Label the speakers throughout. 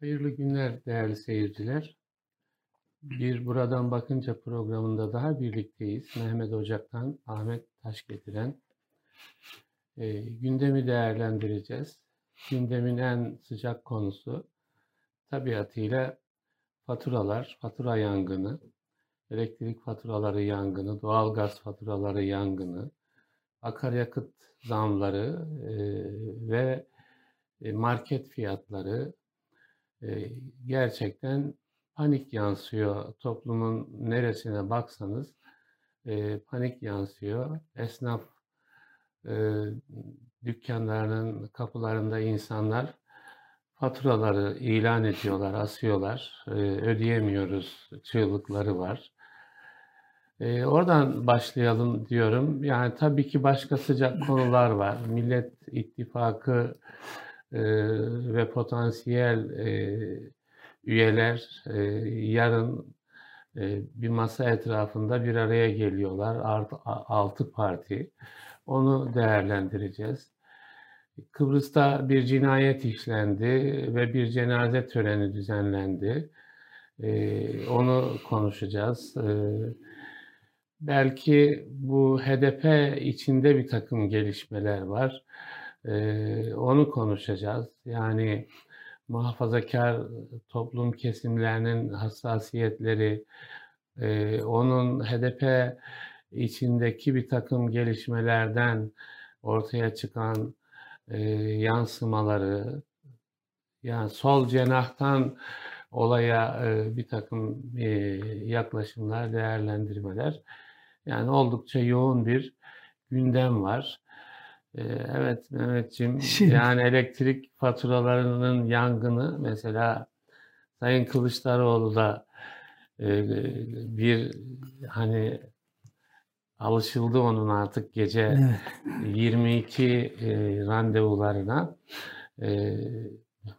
Speaker 1: Hayırlı günler değerli seyirciler. Bir Buradan Bakınca programında daha birlikteyiz. Mehmet Ocak'tan Ahmet Taş getiren e, gündemi değerlendireceğiz. Gündemin en sıcak konusu tabiatıyla faturalar, fatura yangını, elektrik faturaları yangını, doğalgaz faturaları yangını, akaryakıt zamları e, ve e, market fiyatları gerçekten panik yansıyor. Toplumun neresine baksanız panik yansıyor. Esnaf dükkanlarının kapılarında insanlar faturaları ilan ediyorlar, asıyorlar. Ödeyemiyoruz çığlıkları var. Oradan başlayalım diyorum. Yani tabii ki başka sıcak konular var. Millet İttifakı ve potansiyel üyeler yarın bir masa etrafında bir araya geliyorlar. Altı parti. Onu değerlendireceğiz. Kıbrıs'ta bir cinayet işlendi ve bir cenaze töreni düzenlendi. E, onu konuşacağız. E, belki bu HDP içinde bir takım gelişmeler var. Onu konuşacağız. Yani muhafazakar toplum kesimlerinin hassasiyetleri, onun HDP içindeki bir takım gelişmelerden ortaya çıkan e, yansımaları, yani sol cenahtan olaya bir takım yaklaşımlar, değerlendirmeler. Yani oldukça yoğun bir gündem var. E, evet Mehmetciğim, Şimdi... yani elektrik faturalarının yangını mesela Sayın Kılıçdaroğlu da e, bir hani alışıldı onun artık gece evet. 22 e, randevularına. E,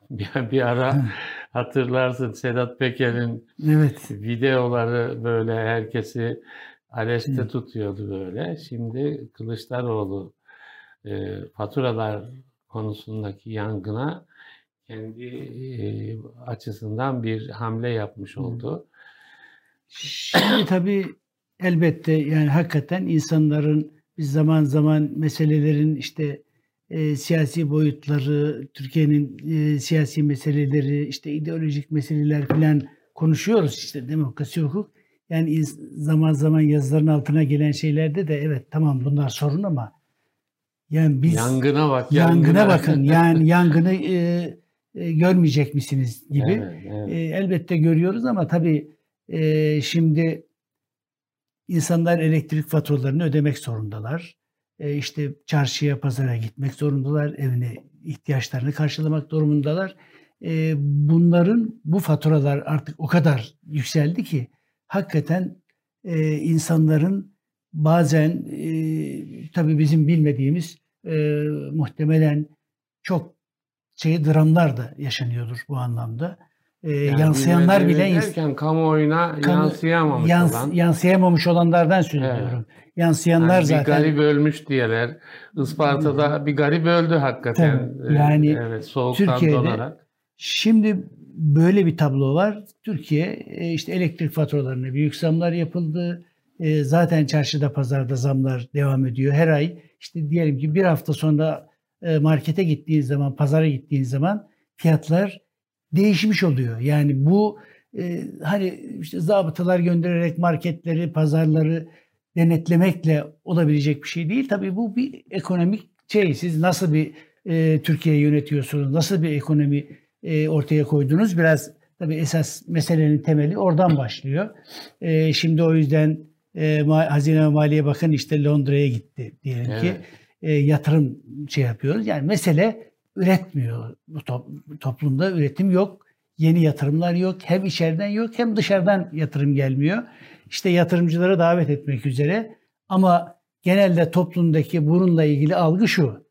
Speaker 1: bir, bir ara hatırlarsın Sedat Peker'in evet. videoları böyle herkesi areste evet. tutuyordu böyle. Şimdi Kılıçdaroğlu e, faturalar konusundaki yangına kendi e, açısından bir hamle yapmış oldu.
Speaker 2: Şimdi tabii elbette yani hakikaten insanların biz zaman zaman meselelerin işte e, siyasi boyutları, Türkiye'nin e, siyasi meseleleri, işte ideolojik meseleler falan konuşuyoruz işte demokrasi hukuk. Yani zaman zaman yazıların altına gelen şeylerde de evet tamam bunlar sorun ama yani biz
Speaker 1: yangına bak
Speaker 2: yangına, yangına bakın yani yangını e, e, görmeyecek misiniz gibi evet, evet. E, elbette görüyoruz ama tabii e, şimdi insanlar elektrik faturalarını ödemek zorundalar. E, işte çarşıya, pazara gitmek zorundalar. Evine ihtiyaçlarını karşılamak durumundalar. E, bunların bu faturalar artık o kadar yükseldi ki hakikaten e, insanların bazen e, tabii bizim bilmediğimiz e, muhtemelen çok şey dramlar da yaşanıyordur bu anlamda.
Speaker 1: E, yani yansıyanlar bile derken kamuoyuna kamu, yansıyamamış yans, olan
Speaker 2: yansıyamamış olanlardan söylüyorum. Evet. Yansıyanlar yani bir zaten
Speaker 1: bir garip ölmüş diyeler. Isparta'da bir garip öldü hakikaten.
Speaker 2: Tabii, yani evet, soğuktan Türkiye'de, donarak. Şimdi böyle bir tablo var. Türkiye e, işte elektrik faturalarına büyük zamlar yapıldı. E, zaten çarşıda pazarda zamlar devam ediyor. Her ay işte diyelim ki bir hafta sonra e, markete gittiğin zaman, pazara gittiğin zaman fiyatlar değişmiş oluyor. Yani bu hani işte zabıtalar göndererek marketleri, pazarları denetlemekle olabilecek bir şey değil. Tabii bu bir ekonomik şey. Siz nasıl bir e, Türkiye yönetiyorsunuz? Nasıl bir ekonomi e, ortaya koydunuz? Biraz tabii esas meselenin temeli oradan başlıyor. E, şimdi o yüzden e, Hazine ve Maliye Bakanı işte Londra'ya gitti diyelim evet. ki. E, yatırım şey yapıyoruz. Yani mesele üretmiyor. Bu top, toplumda üretim yok. Yeni yatırımlar yok. Hem içeriden yok hem dışarıdan yatırım gelmiyor. İşte yatırımcıları davet etmek üzere. Ama genelde toplumdaki bununla ilgili algı şu.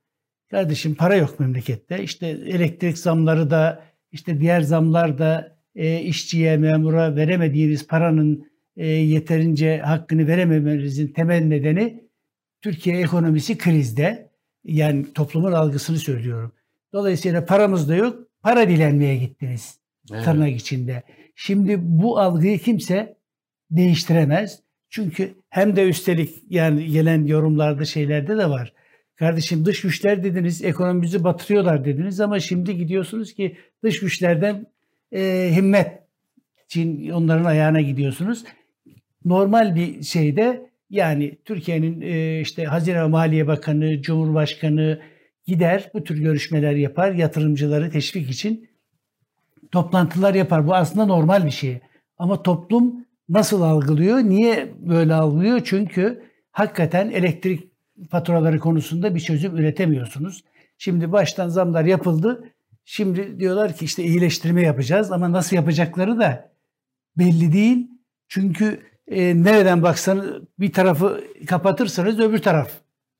Speaker 2: Kardeşim para yok memlekette. İşte elektrik zamları da işte diğer zamlar da e, işçiye, memura veremediğiniz paranın e, yeterince hakkını verememenizin temel nedeni Türkiye ekonomisi krizde. Yani toplumun algısını söylüyorum. Dolayısıyla paramız da yok. Para dilenmeye gittiniz Evet. Tırnak içinde. Şimdi bu algıyı kimse değiştiremez. Çünkü hem de üstelik yani gelen yorumlarda şeylerde de var. Kardeşim dış güçler dediniz, ekonomimizi batırıyorlar dediniz ama şimdi gidiyorsunuz ki dış güçlerden e, himmet için onların ayağına gidiyorsunuz. Normal bir şeyde yani Türkiye'nin e, işte Hazine ve Maliye Bakanı, Cumhurbaşkanı gider bu tür görüşmeler yapar, yatırımcıları teşvik için toplantılar yapar. Bu aslında normal bir şey. Ama toplum nasıl algılıyor? Niye böyle algılıyor? Çünkü hakikaten elektrik faturaları konusunda bir çözüm üretemiyorsunuz. Şimdi baştan zamlar yapıldı. Şimdi diyorlar ki işte iyileştirme yapacağız ama nasıl yapacakları da belli değil. Çünkü e, nereden baksanız bir tarafı kapatırsanız öbür taraf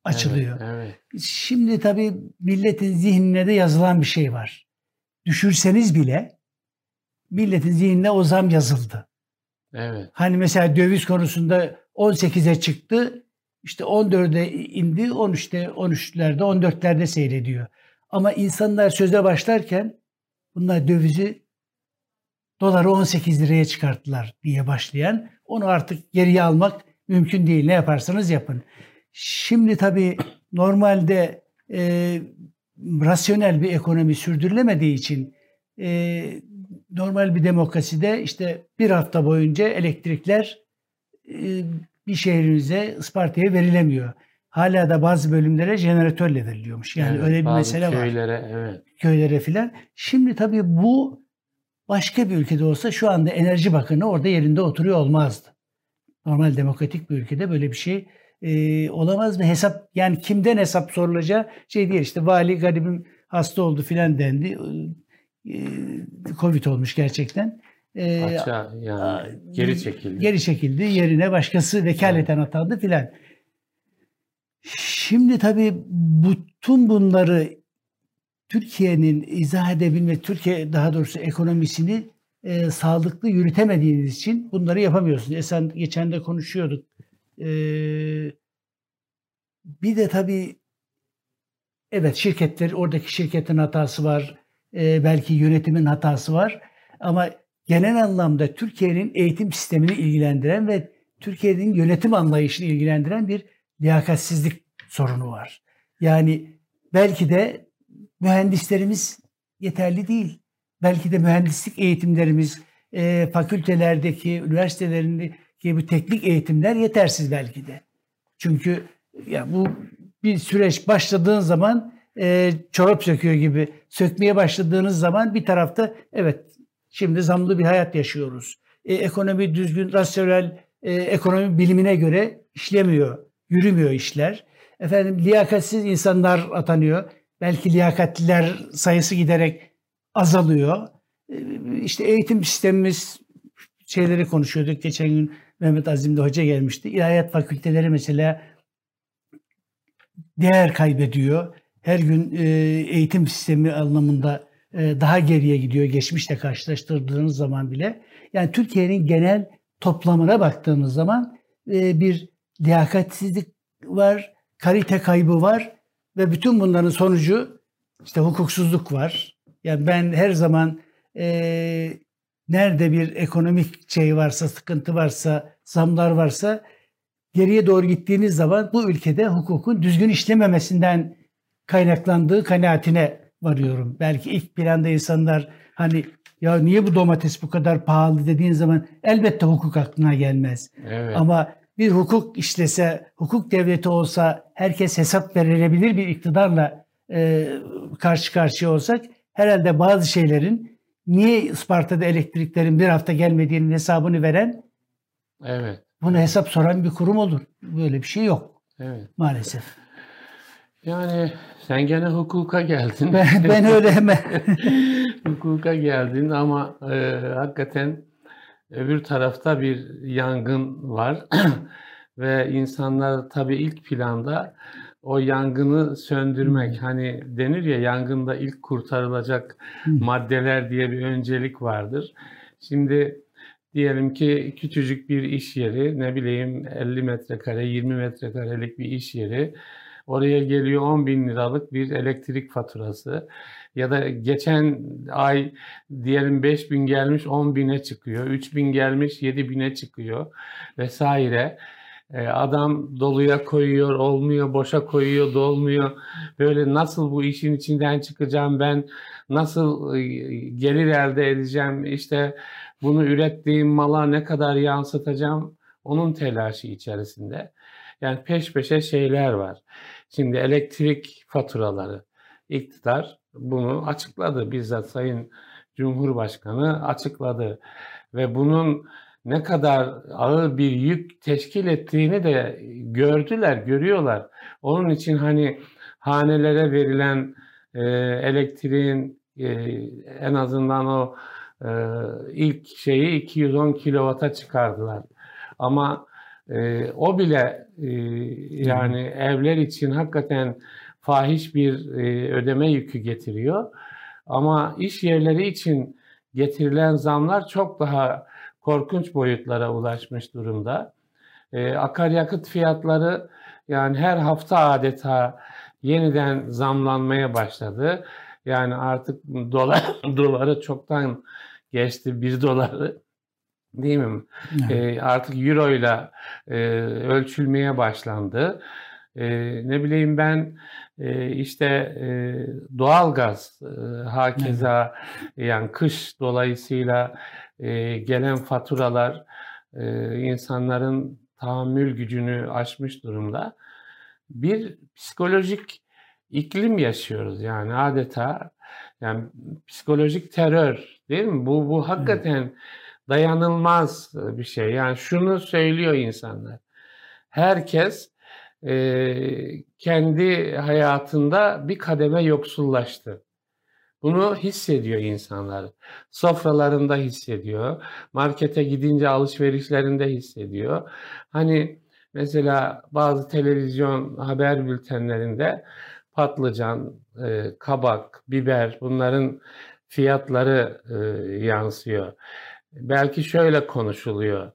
Speaker 2: açılıyor. Evet, evet. Şimdi tabii milletin zihnine de yazılan bir şey var. Düşürseniz bile milletin zihnine o zam yazıldı. Evet. Hani mesela döviz konusunda 18'e çıktı. İşte 14'e indi, 13'te, 13'lerde, 14'lerde seyrediyor. Ama insanlar söze başlarken bunlar dövizi doları 18 liraya çıkarttılar diye başlayan onu artık geriye almak mümkün değil. Ne yaparsanız yapın. Şimdi tabii normalde e, rasyonel bir ekonomi sürdürülemediği için e, normal bir demokraside işte bir hafta boyunca elektrikler e, bir şehrinize Isparta'ya verilemiyor. Hala da bazı bölümlere jeneratörle veriliyormuş. Yani evet, öyle bir mesele
Speaker 1: köylere,
Speaker 2: var.
Speaker 1: Evet.
Speaker 2: Köylere filan. Şimdi tabii bu başka bir ülkede olsa şu anda Enerji Bakanı orada yerinde oturuyor olmazdı. Normal demokratik bir ülkede böyle bir şey e, olamaz ve hesap yani kimden hesap sorulacağı şey değil. İşte vali garibim hasta oldu filan dendi. E, Covid olmuş gerçekten.
Speaker 1: E, Açığa yani geri çekildi.
Speaker 2: Geri çekildi. Yerine başkası vekaleten atandı filan. Şimdi tabii bütün bunları Türkiye'nin izah edebilme, Türkiye daha doğrusu ekonomisini e, sağlıklı yürütemediğiniz için bunları yapamıyorsunuz. Esen geçen de konuşuyorduk. E, bir de tabii evet şirketler, oradaki şirketin hatası var. E, belki yönetimin hatası var. Ama genel anlamda Türkiye'nin eğitim sistemini ilgilendiren ve Türkiye'nin yönetim anlayışını ilgilendiren bir liyakatsizlik sorunu var. Yani belki de mühendislerimiz yeterli değil. Belki de mühendislik eğitimlerimiz, e, fakültelerdeki, üniversitelerindeki bu teknik eğitimler yetersiz belki de. Çünkü ya bu bir süreç başladığın zaman e, çorap söküyor gibi sökmeye başladığınız zaman bir tarafta evet şimdi zamlı bir hayat yaşıyoruz. E, ekonomi düzgün, rasyonel e, ekonomi bilimine göre işlemiyor, yürümüyor işler. Efendim liyakatsiz insanlar atanıyor belki liyakatliler sayısı giderek azalıyor. Ee, işte eğitim sistemimiz şeyleri konuşuyorduk. Geçen gün Mehmet Azim'de hoca gelmişti. İlahiyat fakülteleri mesela değer kaybediyor. Her gün e, eğitim sistemi anlamında e, daha geriye gidiyor geçmişle karşılaştırdığınız zaman bile. Yani Türkiye'nin genel toplamına baktığımız zaman e, bir liyakatsizlik var, kalite kaybı var ve bütün bunların sonucu işte hukuksuzluk var. Yani ben her zaman e, nerede bir ekonomik şey varsa, sıkıntı varsa, zamlar varsa geriye doğru gittiğiniz zaman bu ülkede hukukun düzgün işlememesinden kaynaklandığı kanaatine varıyorum. Belki ilk planda insanlar hani ya niye bu domates bu kadar pahalı dediğin zaman elbette hukuk aklına gelmez. Evet. Ama bir hukuk işlese, hukuk devleti olsa, herkes hesap verilebilir bir iktidarla e, karşı karşıya olsak herhalde bazı şeylerin niye Isparta'da elektriklerin bir hafta gelmediğinin hesabını veren
Speaker 1: evet.
Speaker 2: bunu hesap soran bir kurum olur. Böyle bir şey yok. Evet. Maalesef.
Speaker 1: Yani sen gene hukuka geldin.
Speaker 2: Ben, ben öyle hemen.
Speaker 1: hukuka geldin ama e, hakikaten Öbür tarafta bir yangın var ve insanlar tabii ilk planda o yangını söndürmek. Hmm. Hani denir ya yangında ilk kurtarılacak hmm. maddeler diye bir öncelik vardır. Şimdi diyelim ki küçücük bir iş yeri, ne bileyim 50 metrekare, 20 metrekarelik bir iş yeri. Oraya geliyor 10 bin liralık bir elektrik faturası. Ya da geçen ay diyelim 5 bin gelmiş 10 bine çıkıyor, 3 bin gelmiş 7 bine çıkıyor vesaire. E, adam doluya koyuyor, olmuyor, boşa koyuyor, dolmuyor. Böyle nasıl bu işin içinden çıkacağım ben, nasıl e, gelir elde edeceğim, işte bunu ürettiğim mala ne kadar yansıtacağım onun telaşı içerisinde. Yani peş peşe şeyler var. Şimdi elektrik faturaları, iktidar bunu açıkladı. Bizzat Sayın Cumhurbaşkanı açıkladı. Ve bunun ne kadar ağır bir yük teşkil ettiğini de gördüler, görüyorlar. Onun için hani hanelere verilen e, elektriğin e, en azından o e, ilk şeyi 210 kilovata çıkardılar. Ama e, o bile e, yani evler için hakikaten fahiş bir e, ödeme yükü getiriyor. Ama iş yerleri için getirilen zamlar çok daha korkunç boyutlara ulaşmış durumda. E, akaryakıt fiyatları yani her hafta adeta yeniden zamlanmaya başladı. Yani artık dolar doları çoktan geçti bir doları değil mi? Evet. E, artık euro ile ölçülmeye başlandı. E, ne bileyim ben e, işte e, doğalgaz e, hakeza yani kış dolayısıyla e, gelen faturalar e, insanların tahammül gücünü aşmış durumda. Bir psikolojik iklim yaşıyoruz yani adeta yani psikolojik terör değil mi? Bu bu hakikaten evet. dayanılmaz bir şey. Yani şunu söylüyor insanlar. Herkes e, kendi hayatında bir kademe yoksullaştı. Bunu hissediyor insanlar. Sofralarında hissediyor. Markete gidince alışverişlerinde hissediyor. Hani mesela bazı televizyon haber bültenlerinde patlıcan, e, kabak, biber bunların fiyatları e, yansıyor. Belki şöyle konuşuluyor.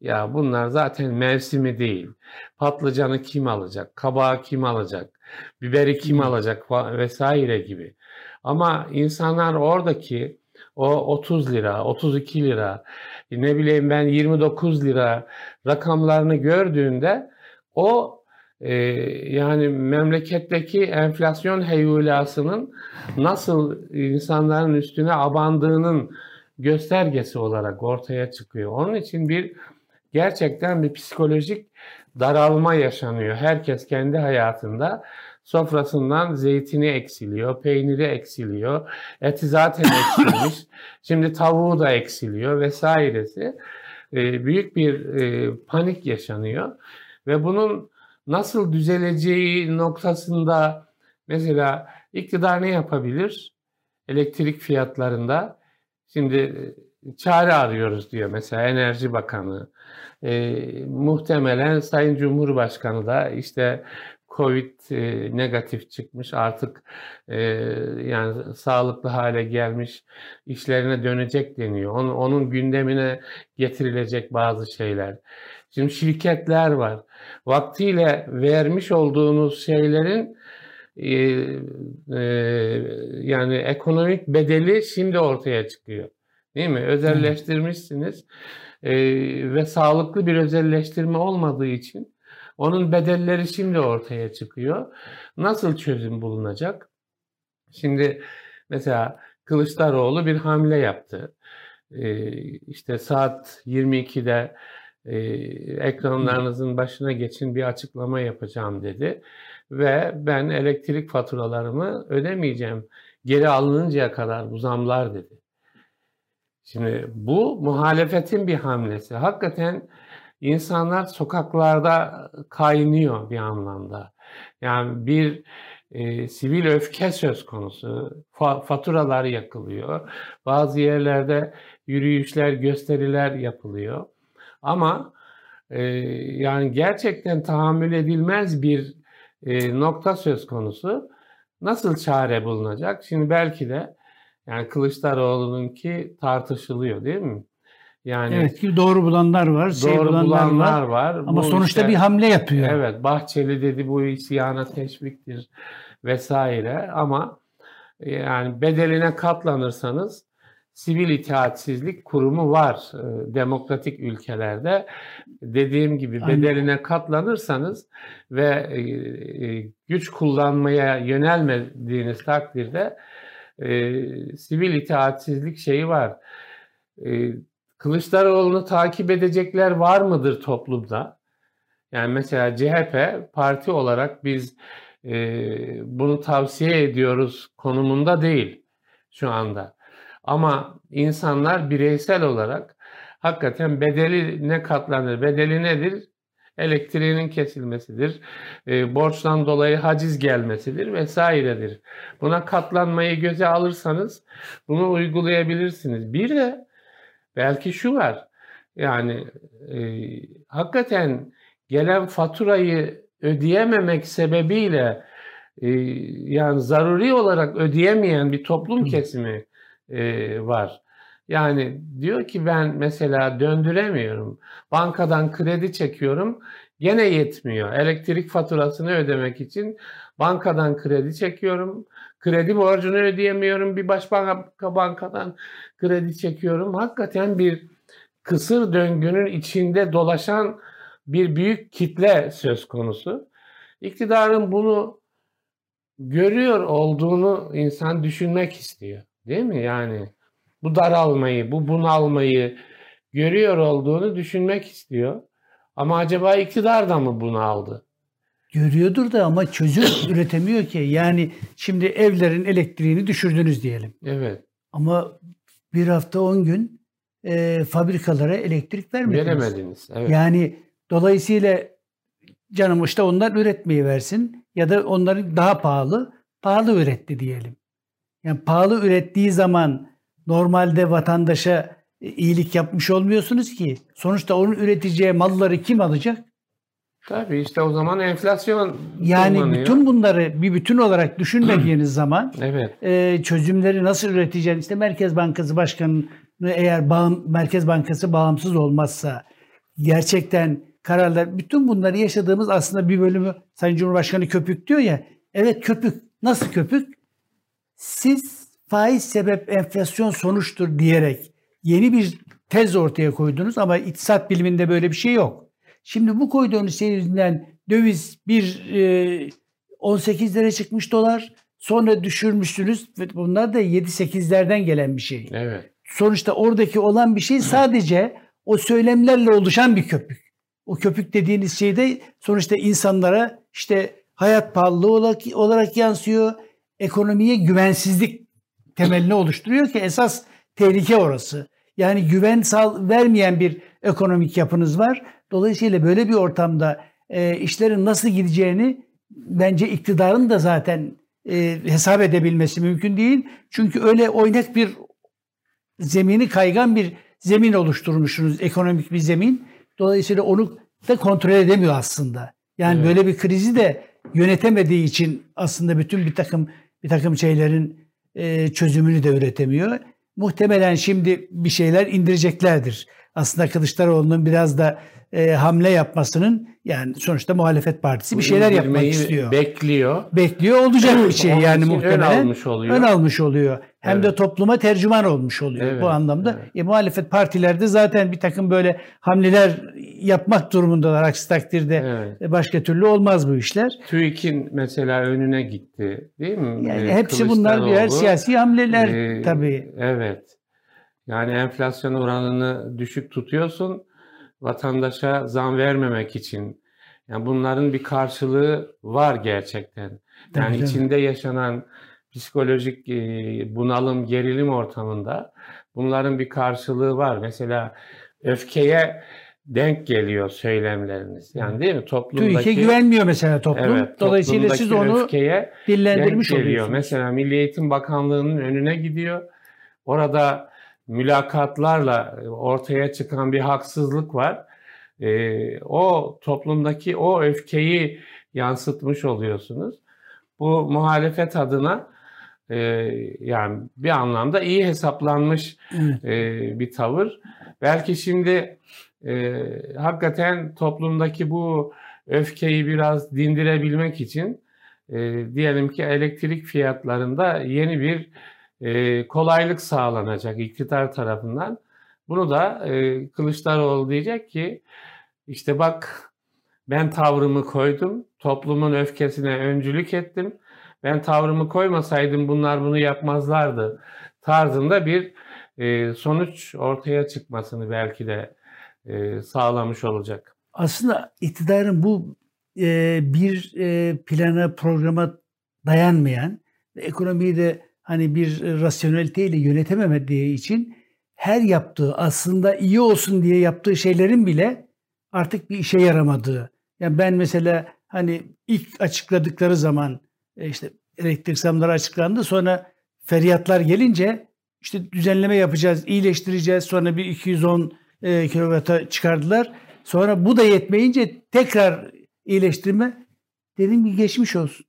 Speaker 1: Ya bunlar zaten mevsimi değil. Patlıcanı kim alacak? Kabağı kim alacak? Biberi kim alacak? Vesaire gibi. Ama insanlar oradaki o 30 lira, 32 lira, ne bileyim ben 29 lira rakamlarını gördüğünde o e, yani memleketteki enflasyon heyulasının nasıl insanların üstüne abandığının göstergesi olarak ortaya çıkıyor. Onun için bir gerçekten bir psikolojik daralma yaşanıyor. Herkes kendi hayatında sofrasından zeytini eksiliyor, peyniri eksiliyor, eti zaten eksilmiş, şimdi tavuğu da eksiliyor vesairesi. E, büyük bir e, panik yaşanıyor ve bunun nasıl düzeleceği noktasında mesela iktidar ne yapabilir? Elektrik fiyatlarında şimdi e, çare arıyoruz diyor mesela Enerji Bakanı. E, muhtemelen Sayın Cumhurbaşkanı da işte Covid e, negatif çıkmış artık e, yani sağlıklı hale gelmiş işlerine dönecek deniyor. Onun, onun gündemine getirilecek bazı şeyler. Şimdi şirketler var. Vaktiyle vermiş olduğunuz şeylerin e, e, yani ekonomik bedeli şimdi ortaya çıkıyor. Değil mi? Özelleştirmişsiniz e, ve sağlıklı bir özelleştirme olmadığı için onun bedelleri şimdi ortaya çıkıyor. Nasıl çözüm bulunacak? Şimdi mesela Kılıçdaroğlu bir hamle yaptı. Ee, işte saat 22'de e, ekranlarınızın başına geçin bir açıklama yapacağım dedi. Ve ben elektrik faturalarımı ödemeyeceğim. Geri alınıncaya kadar bu zamlar dedi. Şimdi bu muhalefetin bir hamlesi. Hakikaten insanlar sokaklarda kaynıyor bir anlamda. Yani bir e, sivil öfke söz konusu. Fa- faturalar yakılıyor. Bazı yerlerde yürüyüşler, gösteriler yapılıyor. Ama e, yani gerçekten tahammül edilmez bir e, nokta söz konusu. Nasıl çare bulunacak? Şimdi belki de yani Kılıçdaroğlu'nunki tartışılıyor değil mi?
Speaker 2: Yani evet ki doğru bulanlar var, şey doğru bulanlar, bulanlar var. var. Ama bu sonuçta işte, bir hamle yapıyor.
Speaker 1: Evet, Bahçeli dedi bu isyana teşviktir vesaire ama yani bedeline katlanırsanız sivil itaatsizlik kurumu var e, demokratik ülkelerde. Dediğim gibi Aynen. bedeline katlanırsanız ve e, e, güç kullanmaya yönelmediğiniz takdirde e, sivil itaatsizlik şeyi var. E, Kılıçdaroğlu'nu takip edecekler var mıdır toplumda? Yani mesela CHP parti olarak biz e, bunu tavsiye ediyoruz konumunda değil şu anda. Ama insanlar bireysel olarak hakikaten bedeli ne katlanır? Bedeli nedir? Elektriğinin kesilmesidir, e, borçtan dolayı haciz gelmesidir vesairedir. Buna katlanmayı göze alırsanız bunu uygulayabilirsiniz. Bir de belki şu var, yani e, hakikaten gelen faturayı ödeyememek sebebiyle e, yani zaruri olarak ödeyemeyen bir toplum kesimi e, var. Yani diyor ki ben mesela döndüremiyorum. Bankadan kredi çekiyorum. Gene yetmiyor. Elektrik faturasını ödemek için bankadan kredi çekiyorum. Kredi borcunu ödeyemiyorum. Bir başka bankadan kredi çekiyorum. Hakikaten bir kısır döngünün içinde dolaşan bir büyük kitle söz konusu. İktidarın bunu görüyor olduğunu insan düşünmek istiyor. Değil mi? Yani bu daralmayı, bu bunalmayı görüyor olduğunu düşünmek istiyor. Ama acaba iktidar da mı bunu aldı?
Speaker 2: Görüyordur da ama çözüm üretemiyor ki. Yani şimdi evlerin elektriğini düşürdünüz diyelim.
Speaker 1: Evet.
Speaker 2: Ama bir hafta on gün e, fabrikalara elektrik vermediniz.
Speaker 1: Veremediniz. Evet.
Speaker 2: Yani dolayısıyla canım işte onlar üretmeyi versin ya da onları daha pahalı, pahalı üretti diyelim. Yani pahalı ürettiği zaman normalde vatandaşa e, iyilik yapmış olmuyorsunuz ki. Sonuçta onun üreteceği malları kim alacak?
Speaker 1: Tabii işte o zaman enflasyon
Speaker 2: Yani kullanıyor. bütün bunları bir bütün olarak düşünmediğiniz zaman
Speaker 1: evet.
Speaker 2: e, çözümleri nasıl üreteceğiniz işte Merkez Bankası Başkanı eğer bağım, Merkez Bankası bağımsız olmazsa gerçekten kararlar bütün bunları yaşadığımız aslında bir bölümü Sayın Cumhurbaşkanı köpük diyor ya evet köpük nasıl köpük siz faiz sebep enflasyon sonuçtur diyerek yeni bir tez ortaya koydunuz ama iktisat biliminde böyle bir şey yok. Şimdi bu koyduğunuz şey yüzünden döviz bir e, 18 lira çıkmış dolar sonra düşürmüşsünüz ve bunlar da 7-8'lerden gelen bir şey.
Speaker 1: Evet.
Speaker 2: Sonuçta oradaki olan bir şey sadece o söylemlerle oluşan bir köpük. O köpük dediğiniz şey de sonuçta insanlara işte hayat pahalılığı olarak, olarak yansıyor ekonomiye güvensizlik temelini oluşturuyor ki esas tehlike orası. Yani güven sağ, vermeyen bir ekonomik yapınız var. Dolayısıyla böyle bir ortamda e, işlerin nasıl gideceğini bence iktidarın da zaten e, hesap edebilmesi mümkün değil. Çünkü öyle oynak bir zemini kaygan bir zemin oluşturmuşsunuz, ekonomik bir zemin. Dolayısıyla onu da kontrol edemiyor aslında. Yani evet. böyle bir krizi de yönetemediği için aslında bütün bir takım bir takım şeylerin e, çözümünü de üretemiyor. Muhtemelen şimdi bir şeyler indireceklerdir. Aslında Kılıçdaroğlu'nun biraz da e, hamle yapmasının yani sonuçta muhalefet partisi bir şeyler yapmak istiyor.
Speaker 1: Bekliyor.
Speaker 2: Bekliyor olacak bir şey yani muhtemelen.
Speaker 1: Ön almış oluyor.
Speaker 2: Ön almış oluyor. Hem evet. de topluma tercüman olmuş oluyor evet, bu anlamda. Evet. E, muhalefet partilerde zaten bir takım böyle hamleler yapmak durumundalar. Aksi takdirde evet. E, başka türlü olmaz bu işler.
Speaker 1: TÜİK'in mesela önüne gitti değil mi?
Speaker 2: Yani ee, hepsi bunlar birer siyasi hamleler ee, tabii.
Speaker 1: Evet. Yani enflasyon oranını düşük tutuyorsun vatandaşa zam vermemek için. Yani bunların bir karşılığı var gerçekten. Yani evet, içinde yaşanan psikolojik bunalım, gerilim ortamında bunların bir karşılığı var. Mesela öfkeye denk geliyor söylemleriniz. Yani değil mi? Toplumdaki
Speaker 2: TÜİK'e güvenmiyor mesela toplum. Evet, Dolayısıyla siz onu dillendirmiş oluyorsunuz.
Speaker 1: Mesela Milli Eğitim Bakanlığı'nın önüne gidiyor. Orada mülakatlarla ortaya çıkan bir haksızlık var. E, o toplumdaki o öfkeyi yansıtmış oluyorsunuz. Bu muhalefet adına e, yani bir anlamda iyi hesaplanmış e, bir tavır. Belki şimdi e, hakikaten toplumdaki bu öfkeyi biraz dindirebilmek için e, diyelim ki elektrik fiyatlarında yeni bir e, kolaylık sağlanacak iktidar tarafından. Bunu da e, Kılıçdaroğlu diyecek ki işte bak ben tavrımı koydum, toplumun öfkesine öncülük ettim. Ben tavrımı koymasaydım bunlar bunu yapmazlardı tarzında bir e, sonuç ortaya çıkmasını belki de e, sağlamış olacak.
Speaker 2: Aslında iktidarın bu e, bir e, plana, programa dayanmayan ve ekonomiyi de hani bir rasyoneliteyle yönetememediği için her yaptığı aslında iyi olsun diye yaptığı şeylerin bile artık bir işe yaramadığı. Yani ben mesela hani ilk açıkladıkları zaman işte elektrik zamları açıklandı sonra feryatlar gelince işte düzenleme yapacağız, iyileştireceğiz. Sonra bir 210 e, kilovata çıkardılar. Sonra bu da yetmeyince tekrar iyileştirme dedim ki geçmiş olsun.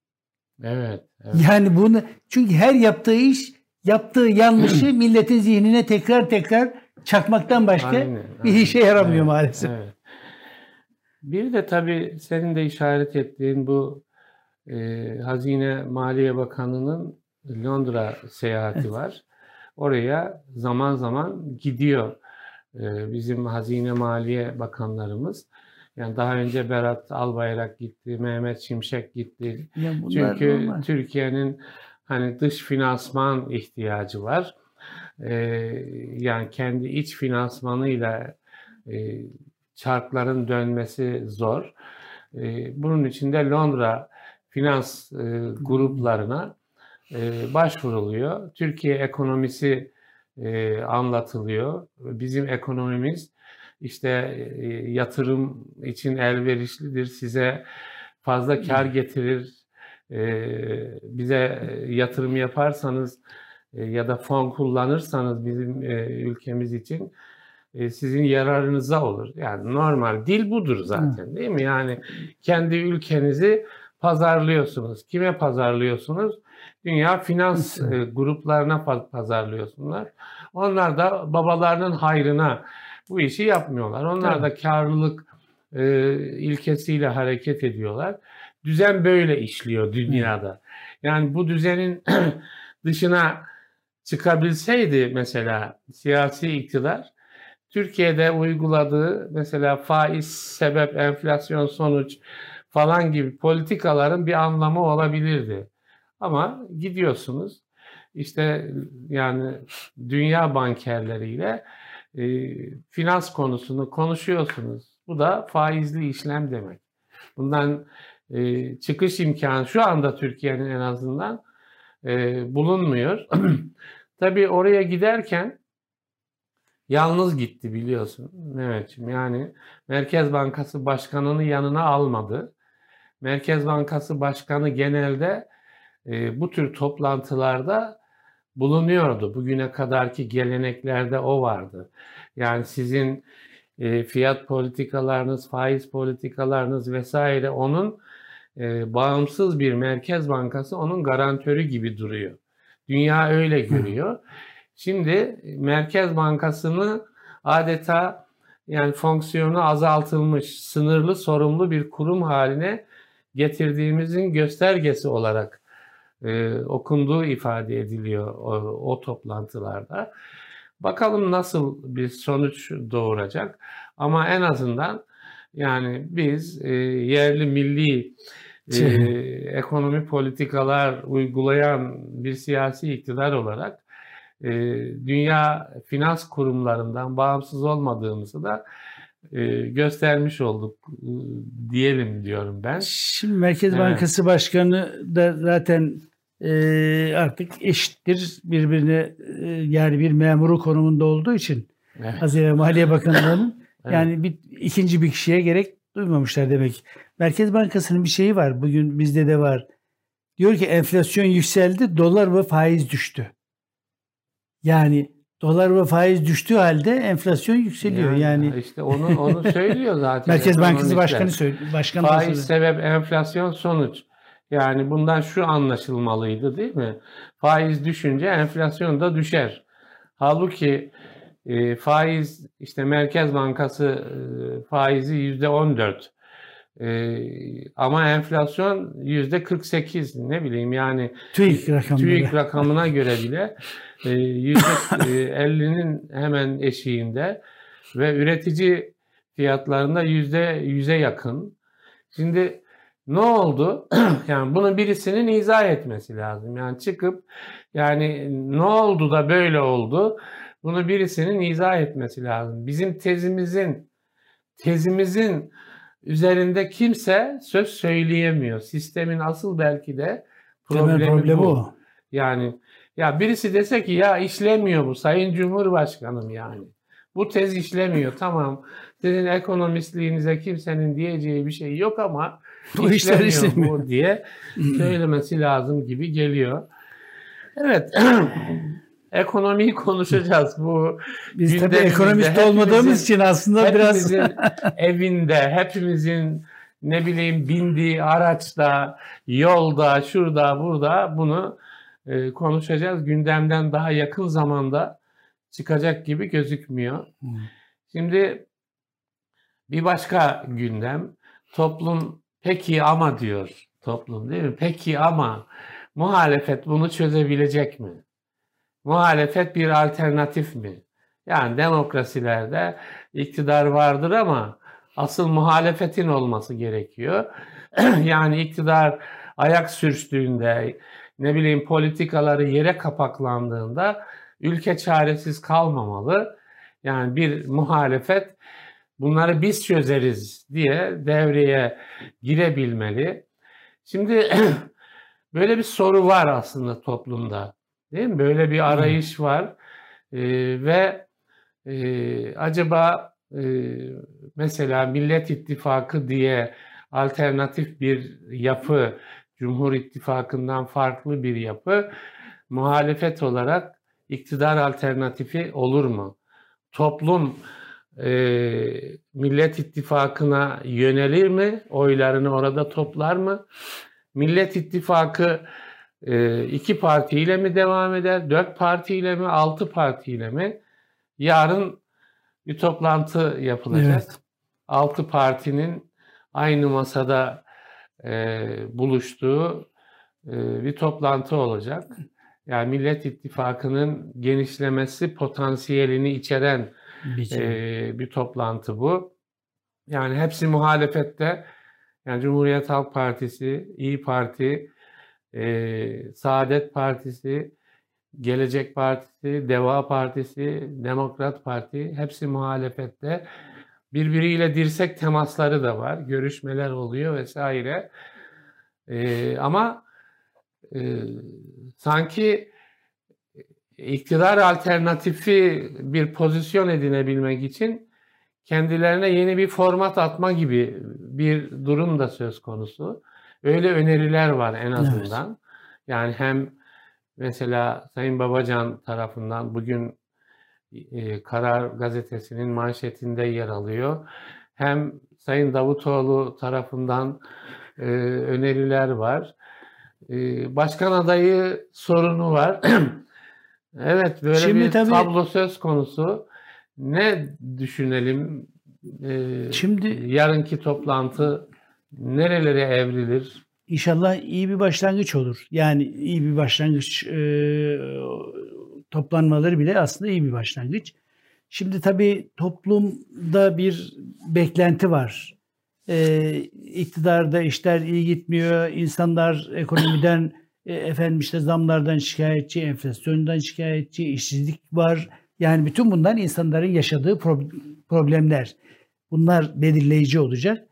Speaker 1: Evet, evet.
Speaker 2: Yani bunu çünkü her yaptığı iş yaptığı yanlışı milletin zihnine tekrar tekrar çakmaktan başka aynen, bir işe yaramıyor evet, maalesef. Evet.
Speaker 1: Bir de tabii senin de işaret ettiğin bu e, Hazine Maliye Bakanı'nın Londra seyahati var. Oraya zaman zaman gidiyor e, bizim Hazine Maliye Bakanlarımız. Yani daha önce Berat Albayrak gitti, Mehmet Şimşek gitti. Çünkü Türkiye'nin hani dış finansman ihtiyacı var. Ee, yani kendi iç finansmanıyla e, çarkların dönmesi zor. E, bunun için de Londra finans e, gruplarına e, başvuruluyor. Türkiye ekonomisi e, anlatılıyor. Bizim ekonomimiz işte e, yatırım için elverişlidir, size fazla kar getirir, e, bize yatırım yaparsanız e, ya da fon kullanırsanız bizim e, ülkemiz için e, sizin yararınıza olur. Yani normal dil budur zaten değil mi? Yani kendi ülkenizi pazarlıyorsunuz. Kime pazarlıyorsunuz? Dünya finans e, gruplarına pazarlıyorsunuz. Onlar da babalarının hayrına bu işi yapmıyorlar. Onlar Tabii. da karlılık e, ilkesiyle hareket ediyorlar. Düzen böyle işliyor dünyada. Yani bu düzenin dışına çıkabilseydi mesela siyasi iktidar Türkiye'de uyguladığı mesela faiz sebep enflasyon sonuç falan gibi politikaların bir anlamı olabilirdi. Ama gidiyorsunuz işte yani dünya bankerleriyle e, finans konusunu konuşuyorsunuz. Bu da faizli işlem demek. Bundan e, çıkış imkanı şu anda Türkiye'nin en azından e, bulunmuyor. Tabii oraya giderken yalnız gitti biliyorsun Mehmetciğim. Yani Merkez Bankası Başkanı'nı yanına almadı. Merkez Bankası Başkanı genelde e, bu tür toplantılarda bulunuyordu. Bugüne kadarki geleneklerde o vardı. Yani sizin e, fiyat politikalarınız, faiz politikalarınız vesaire onun e, bağımsız bir merkez bankası onun garantörü gibi duruyor. Dünya öyle görüyor. Şimdi Merkez Bankası'nı adeta yani fonksiyonu azaltılmış, sınırlı sorumlu bir kurum haline getirdiğimizin göstergesi olarak e, okunduğu ifade ediliyor o, o toplantılarda. Bakalım nasıl bir sonuç doğuracak. Ama en azından yani biz e, yerli milli e, ekonomi politikalar uygulayan bir siyasi iktidar olarak e, dünya finans kurumlarından bağımsız olmadığımızı da göstermiş olduk e, diyelim diyorum ben.
Speaker 2: Şimdi Merkez evet. Bankası Başkanı da zaten e, artık eşittir birbirine e, yani bir memuru konumunda olduğu için evet. Hazine Maliye Bakanlığı'nın evet. yani bir ikinci bir kişiye gerek duymamışlar demek. Merkez Bankası'nın bir şeyi var. Bugün bizde de var. Diyor ki enflasyon yükseldi, dolar ve faiz düştü. Yani dolar ve faiz düştüğü halde enflasyon yükseliyor. Yani, yani
Speaker 1: işte onu onu söylüyor zaten.
Speaker 2: Merkez Bankası Başkanı söylüyor. Başkan
Speaker 1: faiz söylüyor. sebep enflasyon sonuç. Yani bundan şu anlaşılmalıydı değil mi? Faiz düşünce enflasyon da düşer. Halbuki e, faiz işte Merkez Bankası e, faizi yüzde 14 Ee, ama enflasyon yüzde 48 ne bileyim yani
Speaker 2: TÜİK,
Speaker 1: TÜİK rakamına göre bile e, yüzde 50'nin hemen eşiğinde ve üretici fiyatlarında yüzde yüze yakın. Şimdi ne oldu? yani bunu birisinin izah etmesi lazım. Yani çıkıp yani ne oldu da böyle oldu? Bunu birisinin izah etmesi lazım. Bizim tezimizin tezimizin üzerinde kimse söz söyleyemiyor. Sistemin asıl belki de problemi, problemi bu. bu. Yani ya birisi dese ki ya işlemiyor bu Sayın Cumhurbaşkanım yani. Bu tez işlemiyor tamam. Sizin ekonomistliğinize kimsenin diyeceği bir şey yok ama bu işler işlemiyor bu diye söylemesi lazım gibi geliyor. Evet. ekonomiyi konuşacağız bu.
Speaker 2: Biz tabii ekonomist olmadığımız için aslında biraz
Speaker 1: evinde, hepimizin ne bileyim bindiği araçta, yolda, şurada, burada bunu e, konuşacağız. Gündemden daha yakın zamanda çıkacak gibi gözükmüyor. Hmm. Şimdi bir başka gündem toplum peki ama diyor toplum değil mi? Peki ama muhalefet bunu çözebilecek mi? Muhalefet bir alternatif mi? Yani demokrasilerde iktidar vardır ama asıl muhalefetin olması gerekiyor. yani iktidar ayak sürçtüğünde, ne bileyim politikaları yere kapaklandığında ülke çaresiz kalmamalı. Yani bir muhalefet bunları biz çözeriz diye devreye girebilmeli. Şimdi böyle bir soru var aslında toplumda. Değil mi? Böyle bir arayış var. Ee, ve e, acaba e, mesela Millet İttifakı diye alternatif bir yapı, Cumhur İttifakı'ndan farklı bir yapı muhalefet olarak iktidar alternatifi olur mu? Toplum e, Millet İttifakı'na yönelir mi? Oylarını orada toplar mı? Millet İttifakı e, iki partiyle mi devam eder? Dört partiyle mi? Altı partiyle mi? Yarın bir toplantı yapılacak. Evet. Altı partinin aynı masada e, buluştuğu e, bir toplantı olacak. Yani Millet İttifakı'nın genişlemesi potansiyelini içeren bir, e, bir toplantı bu. Yani hepsi muhalefette. Yani Cumhuriyet Halk Partisi, İyi Parti, e, Saadet Partisi, Gelecek Partisi, Deva Partisi, Demokrat Parti hepsi muhalefette. Birbiriyle dirsek temasları da var. Görüşmeler oluyor vesaire. E, ama e, sanki iktidar alternatifi bir pozisyon edinebilmek için kendilerine yeni bir format atma gibi bir durum da söz konusu. Öyle öneriler var en azından. Evet. Yani hem mesela Sayın Babacan tarafından bugün e, Karar Gazetesi'nin manşetinde yer alıyor. Hem Sayın Davutoğlu tarafından e, öneriler var. E, başkan adayı sorunu var. evet böyle Şimdi bir tabii, tablo söz konusu. Ne düşünelim? E, Şimdi yarınki toplantı nerelere evrilir?
Speaker 2: İnşallah iyi bir başlangıç olur. Yani iyi bir başlangıç e, toplanmaları bile aslında iyi bir başlangıç. Şimdi tabii toplumda bir beklenti var. E, iktidarda işler iyi gitmiyor. İnsanlar ekonomiden e, efendim işte zamlardan şikayetçi, enflasyondan şikayetçi, işsizlik var. Yani bütün bundan insanların yaşadığı problemler. Bunlar belirleyici olacak.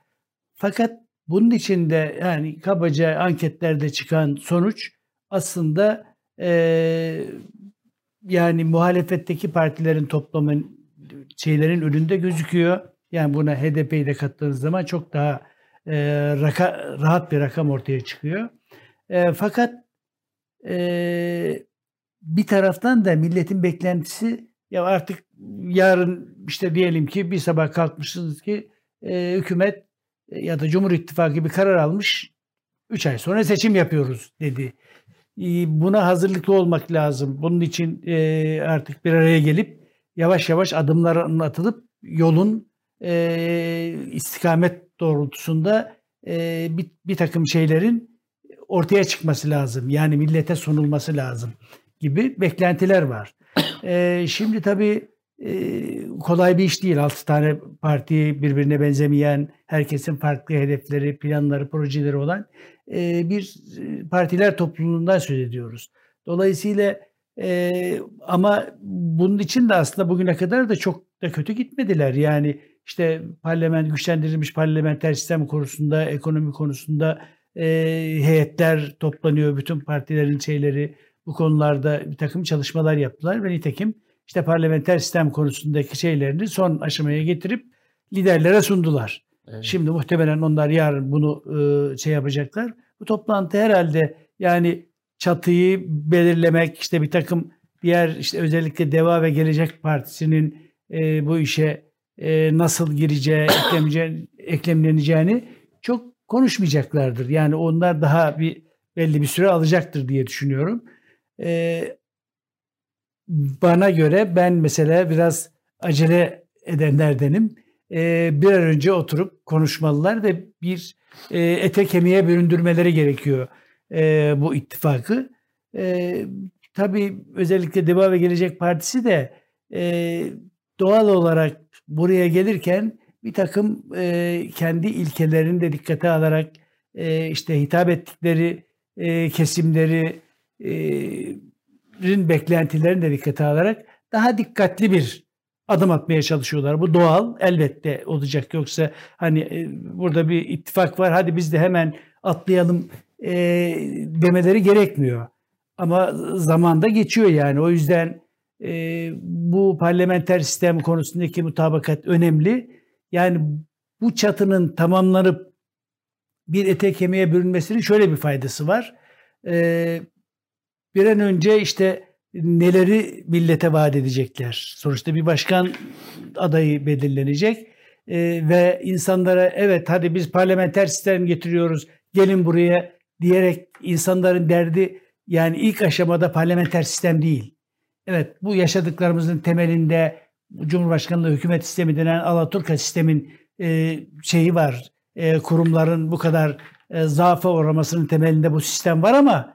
Speaker 2: Fakat bunun içinde yani kabaca anketlerde çıkan sonuç aslında e, yani muhalefetteki partilerin toplamın şeylerin önünde gözüküyor. Yani buna HDP'yi de kattığınız zaman çok daha e, raka, rahat bir rakam ortaya çıkıyor. E, fakat e, bir taraftan da milletin beklentisi ya artık yarın işte diyelim ki bir sabah kalkmışsınız ki e, hükümet ya da Cumhur İttifakı bir karar almış. 3 ay sonra seçim yapıyoruz dedi. Buna hazırlıklı olmak lazım. Bunun için artık bir araya gelip yavaş yavaş adımlar atılıp yolun istikamet doğrultusunda e, bir, bir takım şeylerin ortaya çıkması lazım. Yani millete sunulması lazım gibi beklentiler var. E, şimdi tabii e, kolay bir iş değil. Altı tane parti birbirine benzemeyen, herkesin farklı hedefleri, planları, projeleri olan bir partiler topluluğundan söz ediyoruz. Dolayısıyla ama bunun için de aslında bugüne kadar da çok da kötü gitmediler. Yani işte parlament güçlendirilmiş parlamenter sistem konusunda, ekonomi konusunda heyetler toplanıyor. Bütün partilerin şeyleri bu konularda bir takım çalışmalar yaptılar ve nitekim işte parlamenter sistem konusundaki şeylerini son aşamaya getirip liderlere sundular. Evet. Şimdi muhtemelen onlar yarın bunu e, şey yapacaklar. Bu toplantı herhalde yani çatıyı belirlemek işte bir takım diğer işte özellikle Deva ve Gelecek Partisi'nin e, bu işe e, nasıl gireceği, eklemleneceğini çok konuşmayacaklardır. Yani onlar daha bir belli bir süre alacaktır diye düşünüyorum. E, bana göre ben mesela biraz acele edenlerdenim. E, bir an önce oturup konuşmalılar ve bir e, ete kemiğe büründürmeleri gerekiyor e, bu ittifakı. E, tabii özellikle Deva ve Gelecek Partisi de e, doğal olarak buraya gelirken bir takım e, kendi ilkelerini de dikkate alarak e, işte hitap ettikleri e, kesimleri e, beklentilerini de dikkate alarak daha dikkatli bir adım atmaya çalışıyorlar. Bu doğal elbette olacak. Yoksa hani e, burada bir ittifak var hadi biz de hemen atlayalım e, demeleri gerekmiyor. Ama zamanda geçiyor yani. O yüzden e, bu parlamenter sistem konusundaki mutabakat önemli. Yani bu çatının tamamlanıp bir ete kemiğe bürünmesinin şöyle bir faydası var. E, bir an önce işte neleri millete vaat edecekler. Sonuçta bir başkan adayı belirlenecek e, ve insanlara evet hadi biz parlamenter sistem getiriyoruz gelin buraya diyerek insanların derdi yani ilk aşamada parlamenter sistem değil. Evet bu yaşadıklarımızın temelinde Cumhurbaşkanlığı hükümet sistemi denen Alaturka sistemin e, şeyi var. E, kurumların bu kadar e, zaafa uğramasının temelinde bu sistem var ama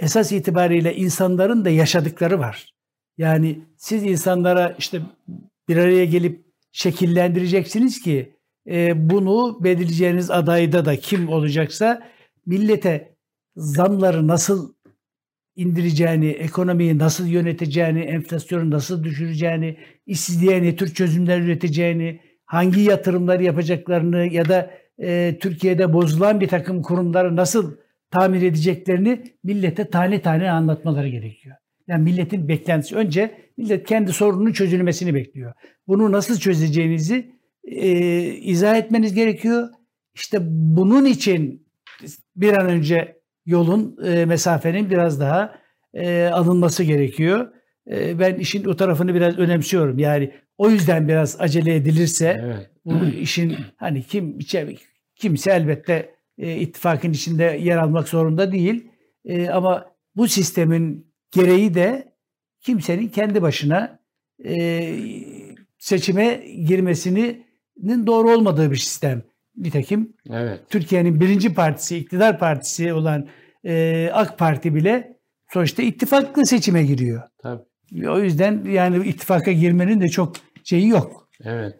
Speaker 2: esas itibariyle insanların da yaşadıkları var. Yani siz insanlara işte bir araya gelip şekillendireceksiniz ki e, bunu belirleyeceğiniz adayda da kim olacaksa millete zamları nasıl indireceğini, ekonomiyi nasıl yöneteceğini, enflasyonu nasıl düşüreceğini, işsizliğe ne tür çözümler üreteceğini, hangi yatırımları yapacaklarını ya da e, Türkiye'de bozulan bir takım kurumları nasıl tamir edeceklerini millete tane tane anlatmaları gerekiyor. Yani milletin beklentisi önce millet kendi sorununun çözülmesini bekliyor. Bunu nasıl çözeceğinizi e, izah etmeniz gerekiyor. İşte bunun için bir an önce yolun, e, mesafenin biraz daha e, alınması gerekiyor. E, ben işin o tarafını biraz önemsiyorum. Yani o yüzden biraz acele edilirse evet. bu işin hani kim kimse elbette e, ittifakın içinde yer almak zorunda değil. E, ama bu sistemin gereği de kimsenin kendi başına e, seçime girmesinin doğru olmadığı bir sistem. Nitekim evet. Türkiye'nin birinci partisi, iktidar partisi olan e, AK Parti bile sonuçta ittifaklı seçime giriyor. Tabii. O yüzden yani ittifaka girmenin de çok şeyi yok.
Speaker 1: Evet.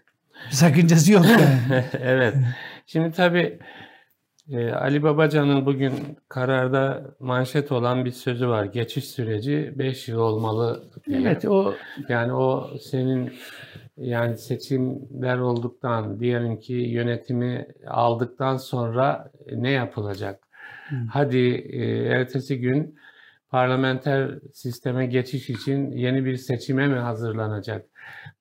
Speaker 2: sakıncası yok yani.
Speaker 1: evet. Şimdi tabii ee, Ali Babacan'ın bugün kararda manşet olan bir sözü var. Geçiş süreci 5 yıl olmalı diye. Evet o yani o senin yani seçimler olduktan diyelim ki yönetimi aldıktan sonra ne yapılacak? Hı. Hadi e, ertesi gün parlamenter sisteme geçiş için yeni bir seçime mi hazırlanacak?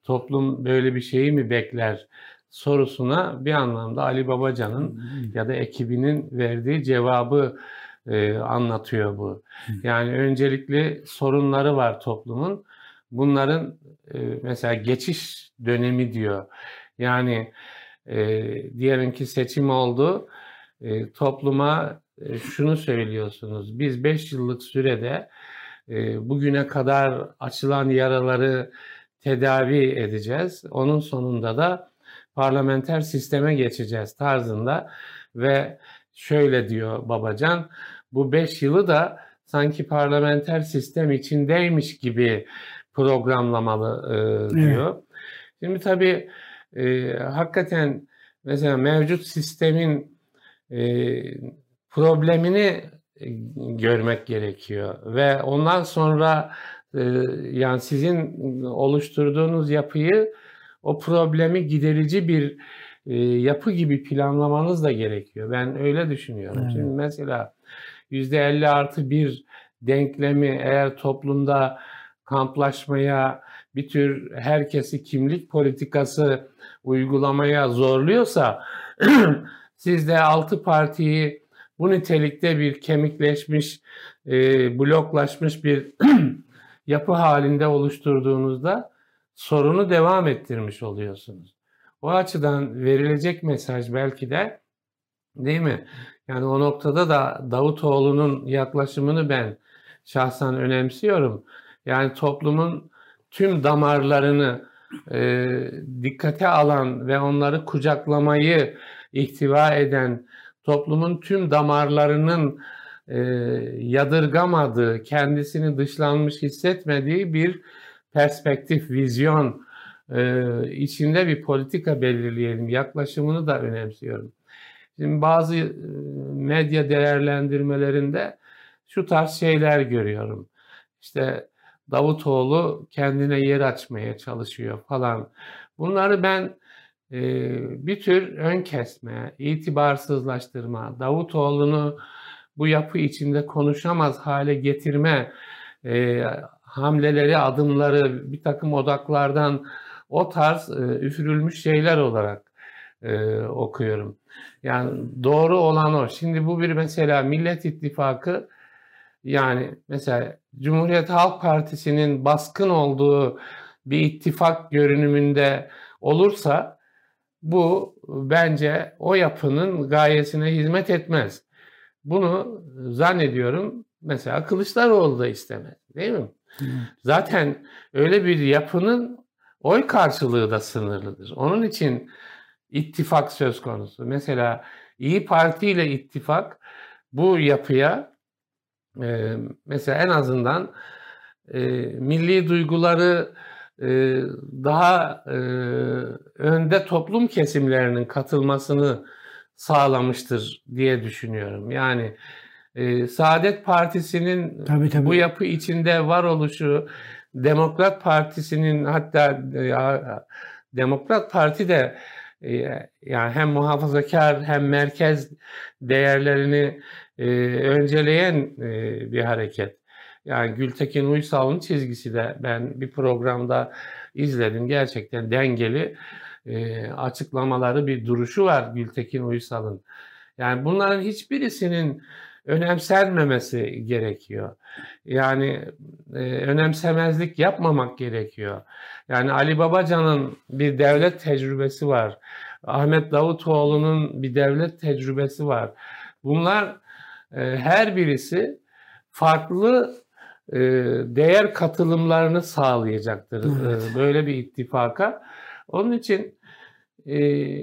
Speaker 1: Toplum böyle bir şeyi mi bekler? Sorusuna bir anlamda Ali Babacan'ın ya da ekibinin verdiği cevabı e, anlatıyor bu. Yani öncelikli sorunları var toplumun. Bunların e, mesela geçiş dönemi diyor. Yani e, diyelim ki seçim oldu. E, topluma e, şunu söylüyorsunuz. Biz 5 yıllık sürede e, bugüne kadar açılan yaraları tedavi edeceğiz. Onun sonunda da parlamenter sisteme geçeceğiz tarzında ve şöyle diyor Babacan bu 5 yılı da sanki parlamenter sistem içindeymiş gibi programlamalı e, diyor. Evet. Şimdi tabii e, hakikaten mesela mevcut sistemin e, problemini görmek gerekiyor ve ondan sonra e, yani sizin oluşturduğunuz yapıyı o problemi giderici bir e, yapı gibi planlamanız da gerekiyor. Ben öyle düşünüyorum. Evet. Şimdi mesela %50 artı bir denklemi eğer toplumda kamplaşmaya, bir tür herkesi kimlik politikası uygulamaya zorluyorsa siz de altı partiyi bu nitelikte bir kemikleşmiş, e, bloklaşmış bir yapı halinde oluşturduğunuzda sorunu devam ettirmiş oluyorsunuz. O açıdan verilecek mesaj belki de değil mi? Yani o noktada da Davutoğlu'nun yaklaşımını ben şahsen önemsiyorum. Yani toplumun tüm damarlarını e, dikkate alan ve onları kucaklamayı ihtiva eden toplumun tüm damarlarının e, yadırgamadığı, kendisini dışlanmış hissetmediği bir perspektif, vizyon e, içinde bir politika belirleyelim. Yaklaşımını da önemsiyorum. Şimdi bazı e, medya değerlendirmelerinde şu tarz şeyler görüyorum. İşte Davutoğlu kendine yer açmaya çalışıyor falan. Bunları ben e, bir tür ön kesme, itibarsızlaştırma, Davutoğlu'nu bu yapı içinde konuşamaz hale getirme e, hamleleri, adımları bir takım odaklardan o tarz e, üfürülmüş şeyler olarak e, okuyorum. Yani doğru olan o. Şimdi bu bir mesela Millet İttifakı yani mesela Cumhuriyet Halk Partisi'nin baskın olduğu bir ittifak görünümünde olursa bu bence o yapının gayesine hizmet etmez. Bunu zannediyorum mesela Kılıçdaroğlu da istemez değil mi? Zaten öyle bir yapının oy karşılığı da sınırlıdır. Onun için ittifak söz konusu. Mesela İyi Parti ile ittifak bu yapıya e, mesela en azından e, milli duyguları e, daha e, önde toplum kesimlerinin katılmasını sağlamıştır diye düşünüyorum. Yani e, Saadet Partisi'nin tabii, tabii. bu yapı içinde var oluşu, Demokrat Partisi'nin hatta e, Demokrat Parti de e, yani hem muhafazakar hem merkez değerlerini e, önceleyen e, bir hareket. Yani Gültekin Uysal'ın çizgisi de ben bir programda izledim. Gerçekten dengeli e, açıklamaları bir duruşu var Gültekin Uysal'ın. Yani bunların hiçbirisinin önemsenmemesi gerekiyor. Yani e, önemsemezlik yapmamak gerekiyor. Yani Ali Babacan'ın bir devlet tecrübesi var. Ahmet Davutoğlu'nun bir devlet tecrübesi var. Bunlar e, her birisi farklı e, değer katılımlarını sağlayacaktır evet. e, böyle bir ittifaka. Onun için e,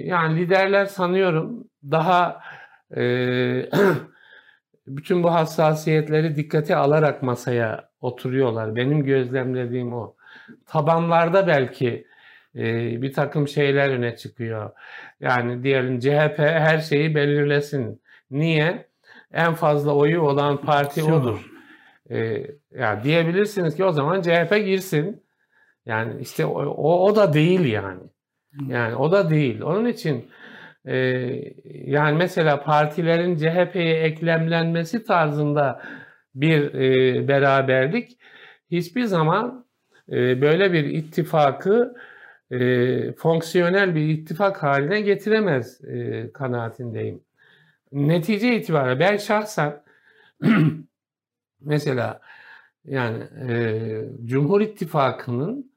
Speaker 1: yani liderler sanıyorum daha e, bütün bu hassasiyetleri dikkate alarak masaya oturuyorlar. Benim gözlemlediğim o. Tabanlarda belki e, bir takım şeyler öne çıkıyor. Yani diyelim CHP her şeyi belirlesin. Niye? En fazla oyu olan parti odur. E, yani diyebilirsiniz ki o zaman CHP girsin. Yani işte o, o, o da değil yani. Yani o da değil. Onun için e, yani mesela partilerin CHP'ye eklemlenmesi tarzında bir e, beraberlik hiçbir zaman e, böyle bir ittifakı e, fonksiyonel bir ittifak haline getiremez e, kanaatindeyim. Netice itibariyle ben şahsen mesela yani e, Cumhur İttifakı'nın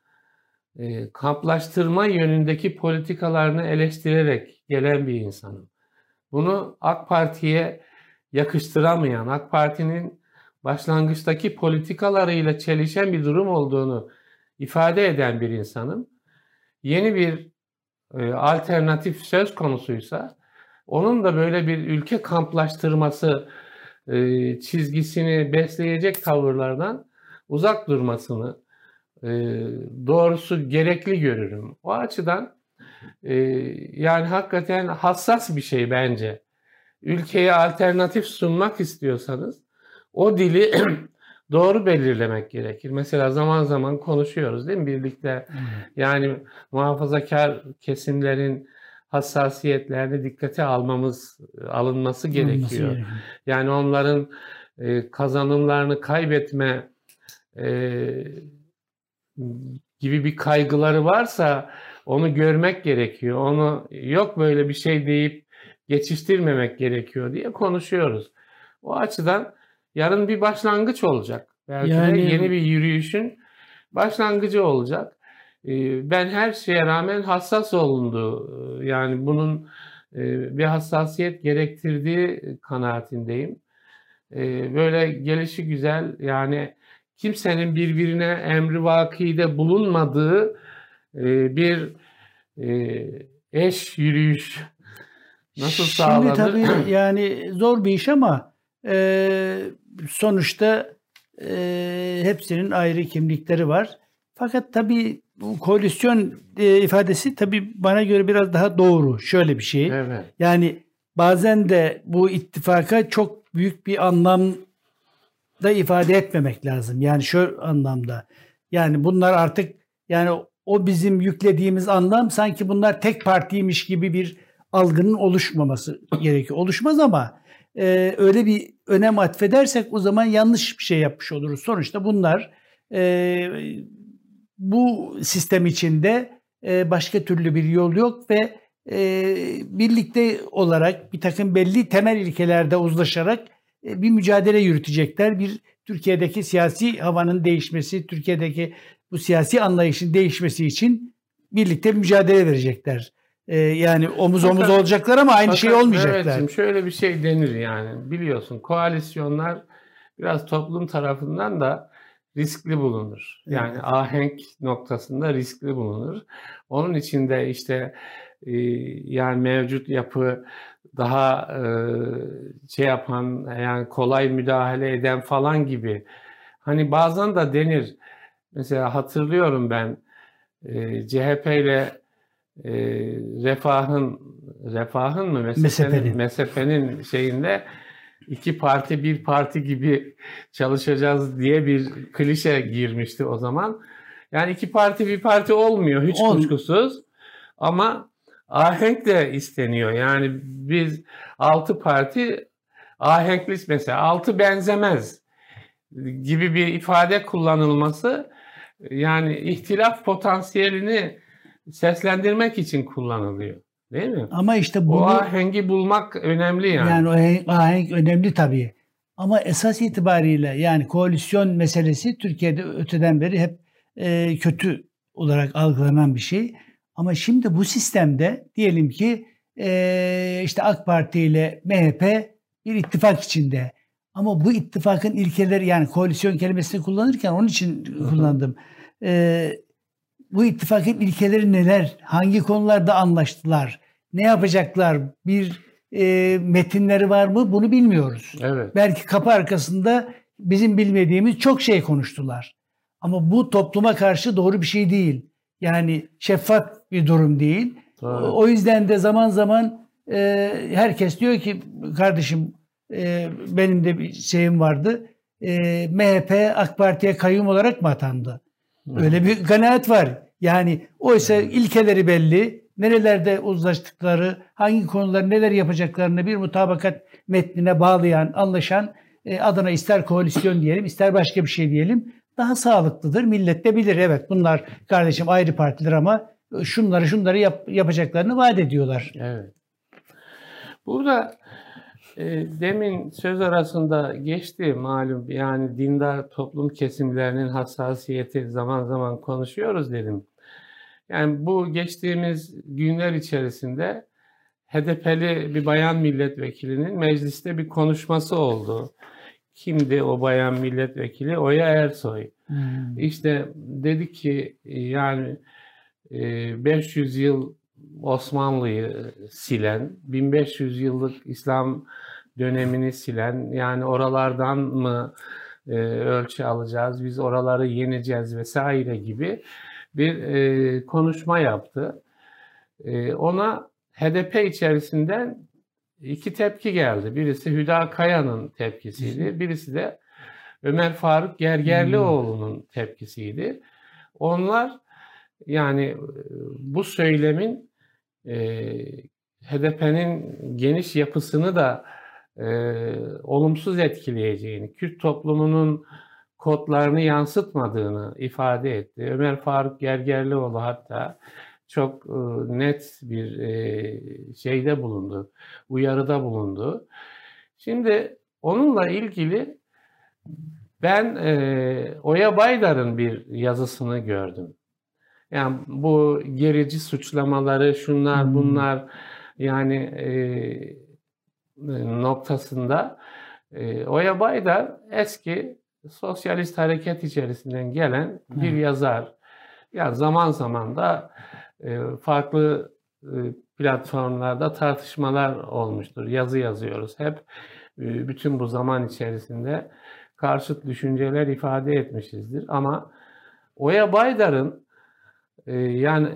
Speaker 1: e, kamplaştırma yönündeki politikalarını eleştirerek gelen bir insanım. Bunu AK Parti'ye yakıştıramayan, AK Parti'nin başlangıçtaki politikalarıyla çelişen bir durum olduğunu ifade eden bir insanım. Yeni bir e, alternatif söz konusuysa onun da böyle bir ülke kamplaştırması e, çizgisini besleyecek tavırlardan uzak durmasını e, doğrusu gerekli görürüm. O açıdan e, yani hakikaten hassas bir şey bence. Ülkeye alternatif sunmak istiyorsanız o dili doğru belirlemek gerekir. Mesela zaman zaman konuşuyoruz değil mi birlikte? Yani muhafazakar kesimlerin hassasiyetlerini dikkate almamız alınması gerekiyor. Yani onların e, kazanımlarını kaybetme e, gibi bir kaygıları varsa onu görmek gerekiyor. Onu yok böyle bir şey deyip geçiştirmemek gerekiyor diye konuşuyoruz. O açıdan yarın bir başlangıç olacak. Belki yani... de yeni bir yürüyüşün başlangıcı olacak. Ee, ben her şeye rağmen hassas olundu. Ee, yani bunun e, bir hassasiyet gerektirdiği kanaatindeyim. Ee, böyle gelişi güzel yani kimsenin birbirine emri vakide bulunmadığı e, bir e, eş yürüyüş nasıl sağlanır?
Speaker 2: Şimdi tabii yani zor bir iş ama sonuçta hepsinin ayrı kimlikleri var. Fakat tabii bu koalisyon e, ifadesi tabii bana göre biraz daha doğru. Şöyle bir şey. Evet. Yani bazen de bu ittifaka çok büyük bir anlamda ifade etmemek lazım. Yani şu anlamda. Yani bunlar artık yani o bizim yüklediğimiz anlam sanki bunlar tek partiymiş gibi bir algının oluşmaması gerekiyor. Oluşmaz ama e, öyle bir önem atfedersek o zaman yanlış bir şey yapmış oluruz. Sonuçta bunlar e, bu sistem içinde e, başka türlü bir yol yok ve e, birlikte olarak bir takım belli temel ilkelerde uzlaşarak bir mücadele yürütecekler. Bir Türkiye'deki siyasi havanın değişmesi, Türkiye'deki bu siyasi anlayışın değişmesi için birlikte mücadele verecekler. yani omuz fakat, omuz olacaklar ama aynı şey fakat, şey olmayacaklar.
Speaker 1: Evet, şöyle bir şey denir yani biliyorsun koalisyonlar biraz toplum tarafından da riskli bulunur. Yani evet. ahenk noktasında riskli bulunur. Onun için de işte e, yani mevcut yapı daha e, şey yapan yani kolay müdahale eden falan gibi. Hani bazen de denir. Mesela hatırlıyorum ben e, CHP ile e, Refah'ın Refah'ın mı
Speaker 2: MSP'nin
Speaker 1: MSP'nin şeyinde iki parti bir parti gibi çalışacağız diye bir klişe girmişti o zaman. Yani iki parti bir parti olmuyor hiç Ol. kuşkusuz. Ama ahenk de isteniyor. Yani biz altı parti ahenkli mesela altı benzemez gibi bir ifade kullanılması yani ihtilaf potansiyelini seslendirmek için kullanılıyor. Değil mi?
Speaker 2: Ama işte bunu... O
Speaker 1: ahengi bulmak önemli yani.
Speaker 2: Yani o ahenk önemli tabii. Ama esas itibariyle yani koalisyon meselesi Türkiye'de öteden beri hep e, kötü olarak algılanan bir şey. Ama şimdi bu sistemde diyelim ki e, işte AK Parti ile MHP bir ittifak içinde. Ama bu ittifakın ilkeleri yani koalisyon kelimesini kullanırken onun için kullandım. E, bu ittifakın ilkeleri neler? Hangi konularda anlaştılar? Ne yapacaklar? Bir e, metinleri var mı? Bunu bilmiyoruz. Evet. Belki kapı arkasında bizim bilmediğimiz çok şey konuştular. Ama bu topluma karşı doğru bir şey değil. Yani şeffaf bir durum değil. Tabii. O yüzden de zaman zaman e, herkes diyor ki kardeşim e, benim de bir şeyim vardı. E, MHP AK Parti'ye kayyum olarak mı atandı? Öyle bir kanaat var. Yani oysa ilkeleri belli, nerelerde uzlaştıkları, hangi konular neler yapacaklarını bir mutabakat metnine bağlayan, anlaşan e, adına ister koalisyon diyelim, ister başka bir şey diyelim daha sağlıklıdır. Millet de bilir evet bunlar kardeşim ayrı partiler ama şunları şunları yap, yapacaklarını vaat ediyorlar.
Speaker 1: Evet. Burada e, demin söz arasında geçti malum yani dindar toplum kesimlerinin hassasiyeti zaman zaman konuşuyoruz dedim. Yani bu geçtiğimiz günler içerisinde HDP'li bir bayan milletvekilinin mecliste bir konuşması oldu. Kimdi o bayan milletvekili? Oya Ersoy. Hmm. İşte dedi ki yani 500 yıl Osmanlı'yı silen, 1500 yıllık İslam dönemini silen, yani oralardan mı e, ölçü alacağız, biz oraları yeneceğiz vesaire gibi bir e, konuşma yaptı. E, ona HDP içerisinden iki tepki geldi. Birisi Hüda Kaya'nın tepkisiydi, birisi de Ömer Faruk Gergerlioğlu'nun tepkisiydi. Onlar yani e, bu söylemin e, HDP'nin geniş yapısını da e, olumsuz etkileyeceğini, Kürt toplumunun kodlarını yansıtmadığını ifade etti. Ömer Faruk Gergerlioğlu hatta çok e, net bir e, şeyde bulundu, uyarıda bulundu. Şimdi onunla ilgili ben e, Oya Baydar'ın bir yazısını gördüm. Yani bu gerici suçlamaları, şunlar hmm. bunlar yani e, noktasında e, Oya Baydar eski sosyalist hareket içerisinden gelen bir hmm. yazar. Ya zaman zaman da e, farklı e, platformlarda tartışmalar olmuştur. Yazı yazıyoruz hep. E, bütün bu zaman içerisinde karşıt düşünceler ifade etmişizdir. Ama Oya Baydar'ın e, yani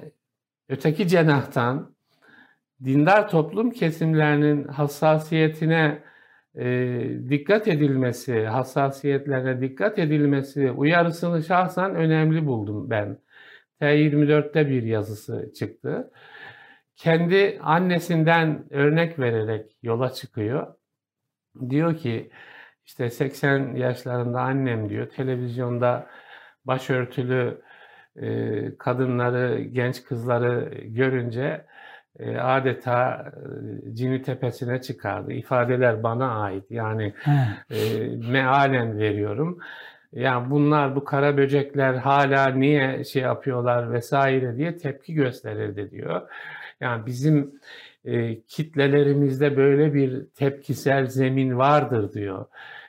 Speaker 1: öteki cenahtan dindar toplum kesimlerinin hassasiyetine e, dikkat edilmesi, hassasiyetlerine dikkat edilmesi uyarısını şahsen önemli buldum ben. T24'te bir yazısı çıktı. Kendi annesinden örnek vererek yola çıkıyor. Diyor ki işte 80 yaşlarında annem diyor televizyonda başörtülü kadınları, genç kızları görünce adeta cini tepesine çıkardı. İfadeler bana ait. Yani e, mealen veriyorum. Yani bunlar bu kara böcekler hala niye şey yapıyorlar vesaire diye tepki gösterirdi diyor. Yani bizim e, kitlelerimizde böyle bir tepkisel zemin vardır diyor.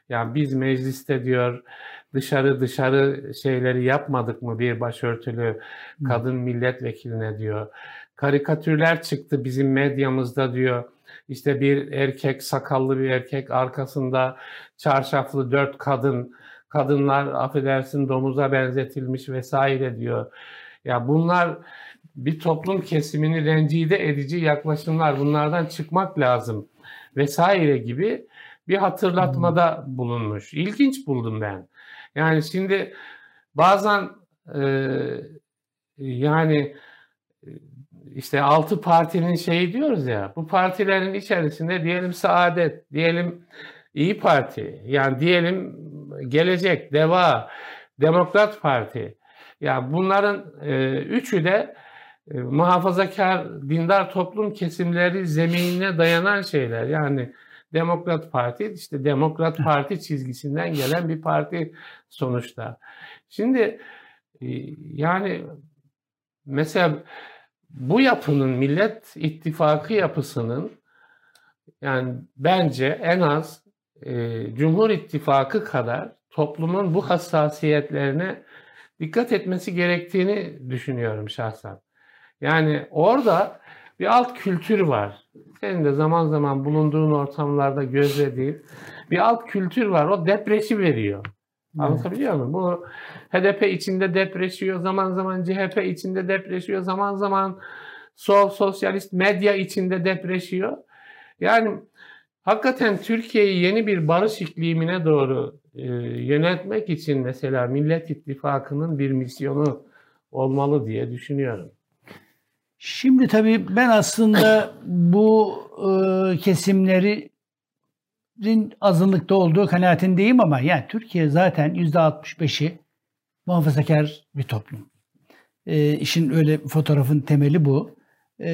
Speaker 1: Yani biz mecliste diyor dışarı dışarı şeyleri yapmadık mı bir başörtülü kadın milletvekiline diyor. Karikatürler çıktı bizim medyamızda diyor. İşte bir erkek sakallı bir erkek arkasında çarşaflı dört kadın kadınlar affedersin domuza benzetilmiş vesaire diyor. Ya bunlar bir toplum kesimini rencide edici yaklaşımlar. Bunlardan çıkmak lazım vesaire gibi bir hatırlatmada bulunmuş. İlginç buldum ben. Yani şimdi bazen e, yani işte altı partinin şeyi diyoruz ya bu partilerin içerisinde diyelim Saadet, diyelim İyi Parti, yani diyelim Gelecek, Deva, Demokrat Parti. Yani bunların e, üçü de e, muhafazakar dindar toplum kesimleri zeminine dayanan şeyler. Yani Demokrat Parti işte Demokrat Parti çizgisinden gelen bir parti sonuçta. Şimdi e, yani mesela bu yapının Millet İttifakı yapısının yani bence en az e, Cumhur İttifakı kadar toplumun bu hassasiyetlerine dikkat etmesi gerektiğini düşünüyorum şahsen. Yani orada bir alt kültür var. Senin de zaman zaman bulunduğun ortamlarda gözlediğin bir alt kültür var. O depresi veriyor. Anlatabiliyor muyum? Bu HDP içinde depreşiyor, zaman zaman CHP içinde depreşiyor, zaman zaman sol sosyalist medya içinde depreşiyor. Yani hakikaten Türkiye'yi yeni bir barış iklimine doğru e, yönetmek için mesela Millet İttifakı'nın bir misyonu olmalı diye düşünüyorum.
Speaker 2: Şimdi tabii ben aslında bu e, kesimlerin azınlıkta olduğu kanaatindeyim ama yani Türkiye zaten %65'i muhafazakar bir toplum. E, işin öyle fotoğrafın temeli bu. E,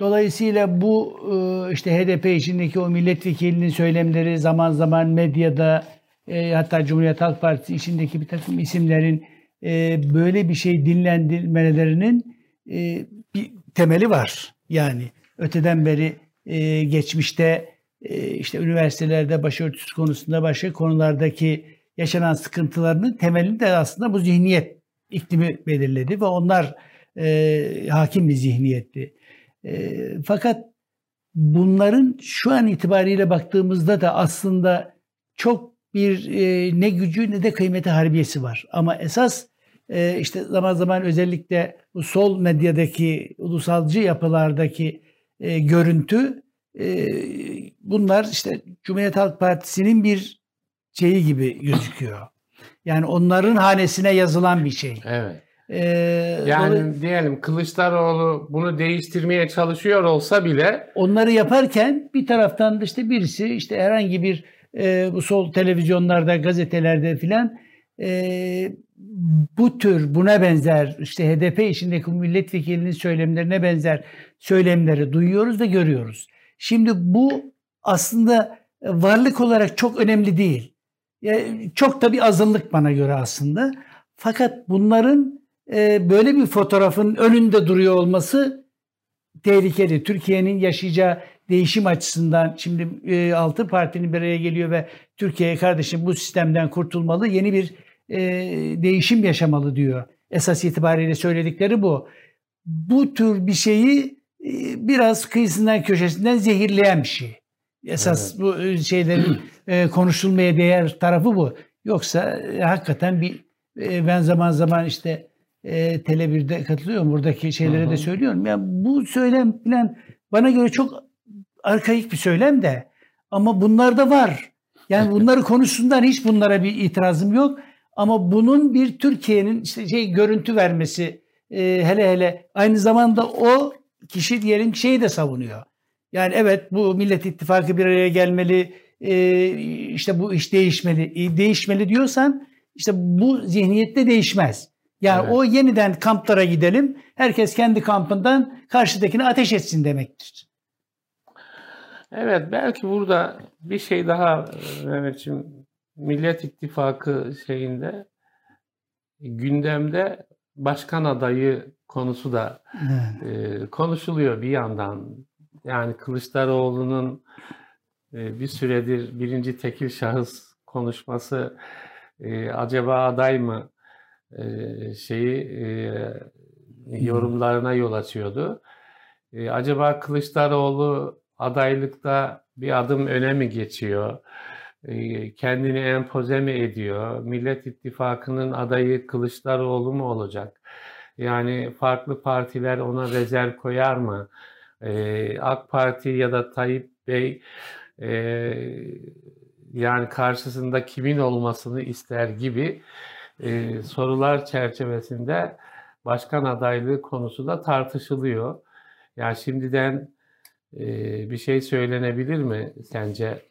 Speaker 2: dolayısıyla bu e, işte HDP içindeki o milletvekilinin söylemleri zaman zaman medyada e, hatta Cumhuriyet Halk Partisi içindeki bir takım isimlerin e, böyle bir şey dinlendirmelerinin e, bir temeli var. Yani öteden beri e, geçmişte e, işte üniversitelerde başörtüsü konusunda başka konulardaki yaşanan sıkıntılarının temelini de aslında bu zihniyet iklimi belirledi ve onlar e, hakim bir zihniyetti. E, fakat bunların şu an itibariyle baktığımızda da aslında çok bir e, ne gücü ne de kıymeti harbiyesi var. Ama esas e, işte zaman zaman özellikle bu sol medyadaki ulusalcı yapılardaki e, görüntü e, bunlar işte Cumhuriyet Halk Partisi'nin bir şeyi gibi gözüküyor. Yani onların hanesine yazılan bir şey.
Speaker 1: Evet. Ee, yani dolayı, diyelim Kılıçdaroğlu bunu değiştirmeye çalışıyor olsa bile
Speaker 2: onları yaparken bir taraftan da işte birisi işte herhangi bir e, bu sol televizyonlarda, gazetelerde filan e, bu tür buna benzer işte HDP içindeki milletvekilinin söylemlerine benzer söylemleri duyuyoruz ve görüyoruz. Şimdi bu aslında varlık olarak çok önemli değil. Yani çok da bir azınlık bana göre aslında. Fakat bunların e, böyle bir fotoğrafın önünde duruyor olması tehlikeli. Türkiye'nin yaşayacağı değişim açısından şimdi e, altı partinin bir araya geliyor ve Türkiye kardeşim bu sistemden kurtulmalı, yeni bir e, değişim yaşamalı diyor. Esas itibariyle söyledikleri bu. Bu tür bir şeyi e, biraz kıyısından köşesinden zehirleyen bir şey. Esas evet. bu e, şeylerin e, konuşulmaya değer tarafı bu. Yoksa e, hakikaten bir e, ben zaman zaman işte e, Tele1'de katılıyorum. Buradaki şeylere Hı-hı. de söylüyorum. Yani bu söylem falan bana göre çok arkaik bir söylem de ama bunlar da var. Yani bunları konuşsunlar hiç bunlara bir itirazım yok. Ama bunun bir Türkiye'nin işte şey görüntü vermesi e, hele hele aynı zamanda o kişi diyelim şeyi de savunuyor. Yani evet bu Millet İttifakı bir araya gelmeli, e, işte bu iş değişmeli. E, değişmeli diyorsan işte bu zihniyette değişmez. Yani evet. o yeniden kamplara gidelim, herkes kendi kampından karşıdakini ateş etsin demektir.
Speaker 1: Evet belki burada bir şey daha Mehmetciğim Millet İttifakı şeyinde gündemde başkan adayı konusu da evet. e, konuşuluyor bir yandan. Yani Kılıçdaroğlu'nun e, bir süredir birinci tekil şahıs konuşması e, acaba aday mı e, şeyi e, yorumlarına yol açıyordu. E, acaba Kılıçdaroğlu adaylıkta bir adım öne mi geçiyor? Kendini empoze mi ediyor? Millet İttifakı'nın adayı Kılıçdaroğlu mu olacak? Yani farklı partiler ona rezerv koyar mı? AK Parti ya da Tayyip Bey yani karşısında kimin olmasını ister gibi sorular çerçevesinde başkan adaylığı konusu da tartışılıyor. Yani şimdiden bir şey söylenebilir mi sence?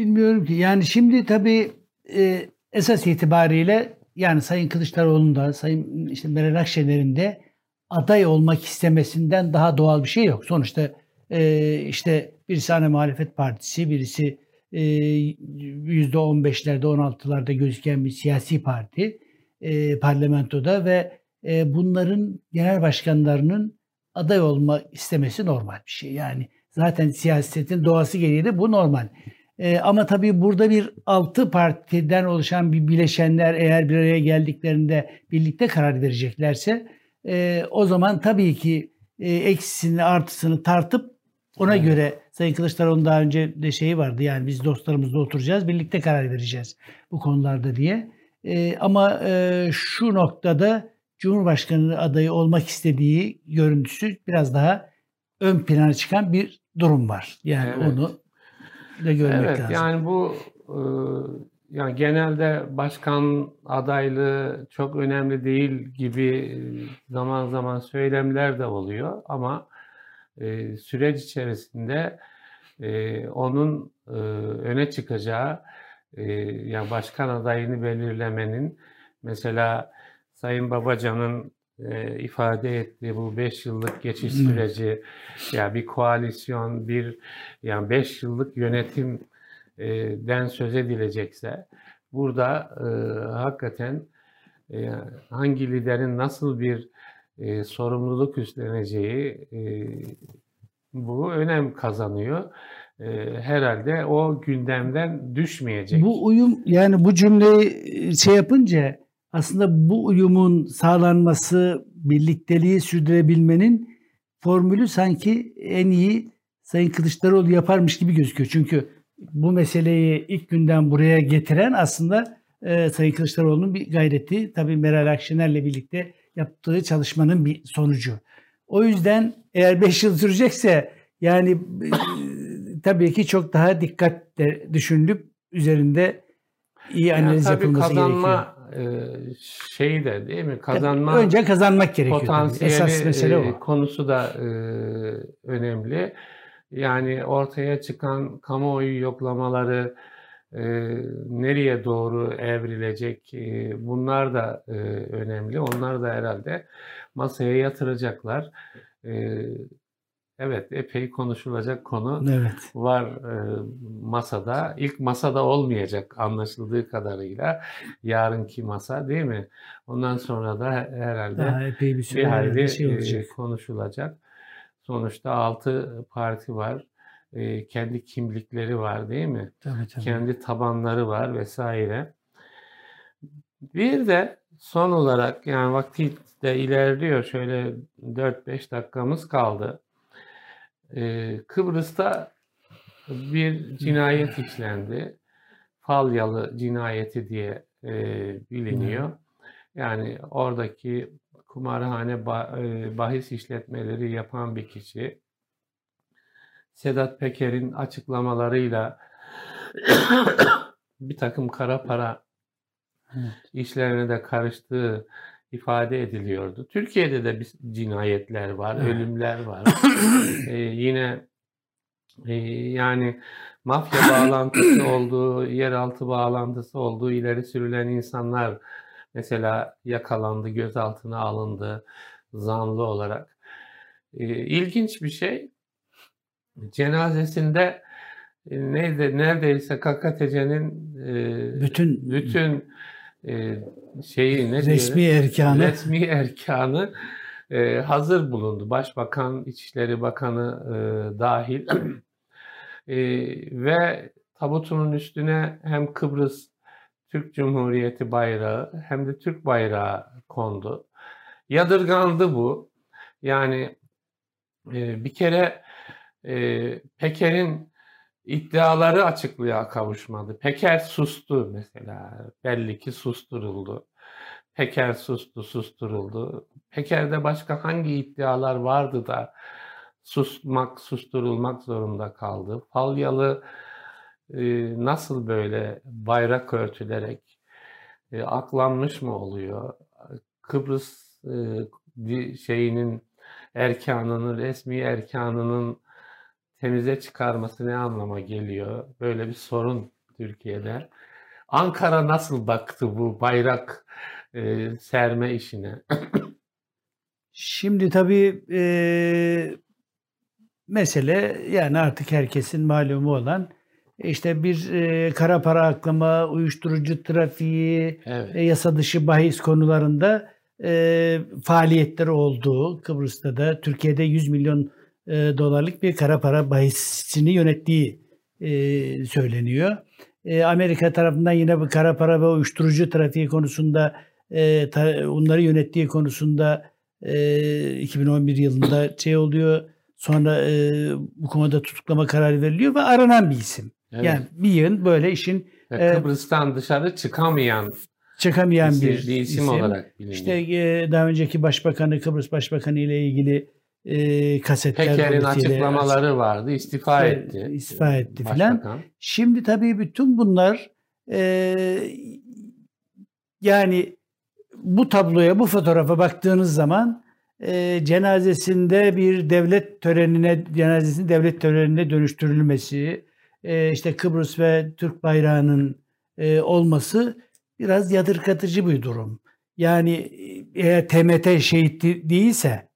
Speaker 2: Bilmiyorum ki. Yani şimdi tabii e, esas itibariyle yani Sayın Kılıçdaroğlu'nun da Sayın işte Meral Akşener'in de aday olmak istemesinden daha doğal bir şey yok. Sonuçta e, işte birisi ana muhalefet partisi, birisi e, %15'lerde 16'larda gözüken bir siyasi parti e, parlamentoda ve e, bunların genel başkanlarının aday olma istemesi normal bir şey. Yani zaten siyasetin doğası gereği de bu normal. E, ama tabii burada bir altı partiden oluşan bir bileşenler eğer bir araya geldiklerinde birlikte karar vereceklerse e, o zaman tabii ki e, eksisini artısını tartıp ona evet. göre Sayın Kılıçdaroğlu'nun daha önce de şeyi vardı yani biz dostlarımızla oturacağız birlikte karar vereceğiz bu konularda diye. E, ama e, şu noktada Cumhurbaşkanı adayı olmak istediği görüntüsü biraz daha ön plana çıkan bir durum var. Yani evet. onu da görmek evet, lazım.
Speaker 1: Yani bu e, yani genelde başkan adaylığı çok önemli değil gibi zaman zaman söylemler de oluyor ama e, süreç içerisinde e, onun öne çıkacağı yani başkan adayını belirlemenin mesela Sayın Babacan'ın e, ifade ettiği bu 5 yıllık geçiş süreci ya yani bir koalisyon bir yani 5 yıllık yönetim e, den söz edilecekse burada e, hakikaten e, hangi liderin nasıl bir e, sorumluluk üstleneceği e, bu önem kazanıyor. E, herhalde o gündemden düşmeyecek.
Speaker 2: Bu uyum yani bu cümleyi şey yapınca aslında bu uyumun sağlanması birlikteliği sürdürebilmenin formülü sanki en iyi Sayın Kılıçdaroğlu yaparmış gibi gözüküyor. Çünkü bu meseleyi ilk günden buraya getiren aslında e, Sayın Kılıçdaroğlu'nun bir gayreti. Tabii Meral Akşener'le birlikte yaptığı çalışmanın bir sonucu. O yüzden eğer 5 yıl sürecekse yani e, tabii ki çok daha dikkatle düşünülüp üzerinde iyi analiz yani yapılması kazanma
Speaker 1: gerekiyor. E, şeyi de değil mi? Kazanma
Speaker 2: önce kazanmak gerekiyor.
Speaker 1: Potansiyeli Esas mesele o. E, konusu da e, önemli. Yani ortaya çıkan kamuoyu yoklamaları e, nereye doğru evrilecek e, bunlar da e, önemli. Onlar da herhalde masaya yatıracaklar. E, evet epey konuşulacak konu evet. var e, masada. İlk masada olmayacak anlaşıldığı kadarıyla yarınki masa değil mi? Ondan sonra da herhalde Daha epey bir, bir hayli şey olacak. E, konuşulacak. Sonuçta altı parti var e, kendi kimlikleri var değil mi? Tabii, tabii. Kendi tabanları var vesaire. Bir de son olarak yani vakti de ilerliyor. Şöyle 4-5 dakikamız kaldı. Ee, Kıbrıs'ta bir cinayet işlendi. Falyalı cinayeti diye e, biliniyor. Yani oradaki kumarhane bahis işletmeleri yapan bir kişi Sedat Peker'in açıklamalarıyla bir takım kara para evet. işlerine de karıştığı ifade ediliyordu. Türkiye'de de bir cinayetler var, evet. ölümler var. ee, yine e, yani mafya bağlantısı olduğu, yeraltı bağlantısı olduğu ileri sürülen insanlar mesela yakalandı, gözaltına alındı zanlı olarak. Ee, ilginç bir şey cenazesinde e, neydi neredeyse KKTC'nin e, bütün bütün e, şeyi ne
Speaker 2: resmi diyelim, erkanı
Speaker 1: resmi erkanı e, hazır bulundu. Başbakan, İçişleri Bakanı e, dahil e, ve tabutunun üstüne hem Kıbrıs Türk Cumhuriyeti bayrağı hem de Türk bayrağı kondu. Yadırgandı bu. Yani e, bir kere e, Peker'in iddiaları açıklığa kavuşmadı. Peker sustu mesela. Belli ki susturuldu. Peker sustu, susturuldu. Peker'de başka hangi iddialar vardı da susmak, susturulmak zorunda kaldı? Falyalı e, nasıl böyle bayrak örtülerek e, aklanmış mı oluyor? Kıbrıs e, şeyinin erkanının, resmi erkanının temize çıkarması ne anlama geliyor? Böyle bir sorun Türkiye'de. Ankara nasıl baktı bu bayrak e, serme işine?
Speaker 2: Şimdi tabii e, mesele yani artık herkesin malumu olan işte bir e, kara para aklama, uyuşturucu trafiği, evet. e, yasa dışı bahis konularında e, faaliyetleri olduğu Kıbrıs'ta da Türkiye'de 100 milyon e, dolarlık bir kara para bahisini yönettiği e, söyleniyor. E, Amerika tarafından yine bu kara para ve uyuşturucu trafiği konusunda e, ta, onları yönettiği konusunda e, 2011 yılında şey oluyor. Sonra e, bu konuda tutuklama kararı veriliyor ve aranan bir isim. Evet. Yani bir yıl böyle işin
Speaker 1: e, Kıbrıs'tan dışarı çıkamayan
Speaker 2: çıkamayan bir, bir isim,
Speaker 1: isim olarak biliniyor.
Speaker 2: İşte e, daha önceki başbakanı Kıbrıs Başbakanı ile ilgili e, kasetler
Speaker 1: Peker'in açıklamaları vardı. İstifa işte, etti.
Speaker 2: İstifa etti filan. Şimdi tabii bütün bunlar e, yani bu tabloya, bu fotoğrafa baktığınız zaman e, cenazesinde bir devlet törenine, cenazesinin devlet törenine dönüştürülmesi, e, işte Kıbrıs ve Türk bayrağının e, olması biraz yadırgatıcı bir durum. Yani eğer TMT şehit değilse,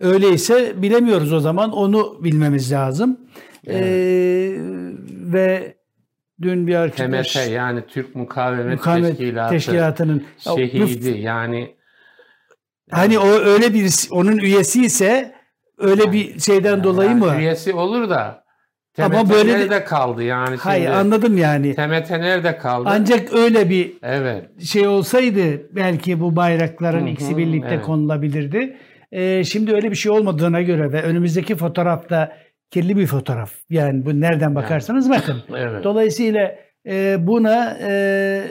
Speaker 2: Öyleyse bilemiyoruz o zaman. Onu bilmemiz lazım. Evet. Ee, ve dün bir arkadaş...
Speaker 1: TMT yani Türk Mukavemet, Mukavemet Teşkilatı Teşkilatı'nın şehidi yani
Speaker 2: Hani o öyle bir onun üyesi ise öyle yani, bir şeyden yani dolayı mı?
Speaker 1: Üyesi olur da TMT
Speaker 2: Ama böyle de-
Speaker 1: nerede kaldı yani
Speaker 2: Hayır
Speaker 1: şimdi?
Speaker 2: anladım yani.
Speaker 1: TMT nerede kaldı?
Speaker 2: Ancak öyle bir
Speaker 1: evet.
Speaker 2: şey olsaydı belki bu bayrakların
Speaker 1: Hı hı,
Speaker 2: ikisi birlikte
Speaker 1: evet.
Speaker 2: konulabilirdi. Ee, şimdi öyle bir şey olmadığına göre ve önümüzdeki fotoğrafta kirli bir fotoğraf. Yani bu nereden bakarsanız bakın.
Speaker 1: Evet.
Speaker 2: Dolayısıyla e, buna e,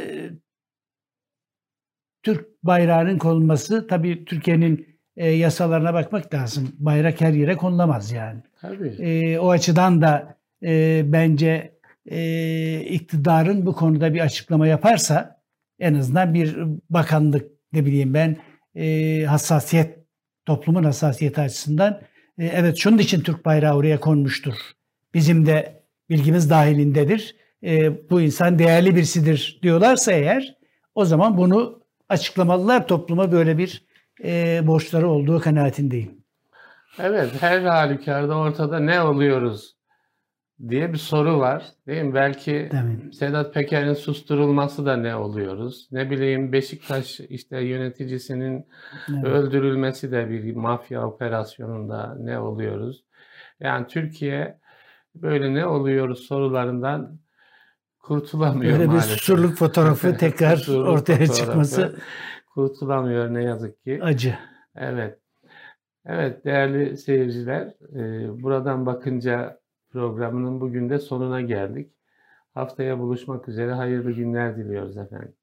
Speaker 2: Türk bayrağının konulması tabii Türkiye'nin e, yasalarına bakmak lazım. Bayrak her yere konulamaz yani.
Speaker 1: Tabii.
Speaker 2: E, o açıdan da e, bence e, iktidarın bu konuda bir açıklama yaparsa en azından bir bakanlık ne bileyim ben e, hassasiyet toplumun hassasiyeti açısından e, evet şunun için Türk bayrağı oraya konmuştur. Bizim de bilgimiz dahilindedir. E, bu insan değerli birisidir diyorlarsa eğer o zaman bunu açıklamalılar topluma böyle bir e, borçları olduğu kanaatindeyim.
Speaker 1: Evet, her halükarda ortada ne oluyoruz diye bir soru var. Değil mi? Belki
Speaker 2: Değil mi?
Speaker 1: Sedat Peker'in susturulması da ne oluyoruz? Ne bileyim Beşiktaş işte yöneticisinin
Speaker 2: Evet.
Speaker 1: öldürülmesi de bir mafya operasyonunda ne oluyoruz? Yani Türkiye böyle ne oluyoruz sorularından kurtulamıyor
Speaker 2: Böyle bir
Speaker 1: maalesef.
Speaker 2: susurluk fotoğrafı tekrar
Speaker 1: Susurluk
Speaker 2: ortaya
Speaker 1: fotoğrafı
Speaker 2: çıkması
Speaker 1: kurtulamıyor ne yazık ki.
Speaker 2: acı.
Speaker 1: Evet. Evet değerli seyirciler, e, buradan bakınca programının bugün de sonuna geldik. Haftaya buluşmak üzere hayırlı günler diliyoruz efendim.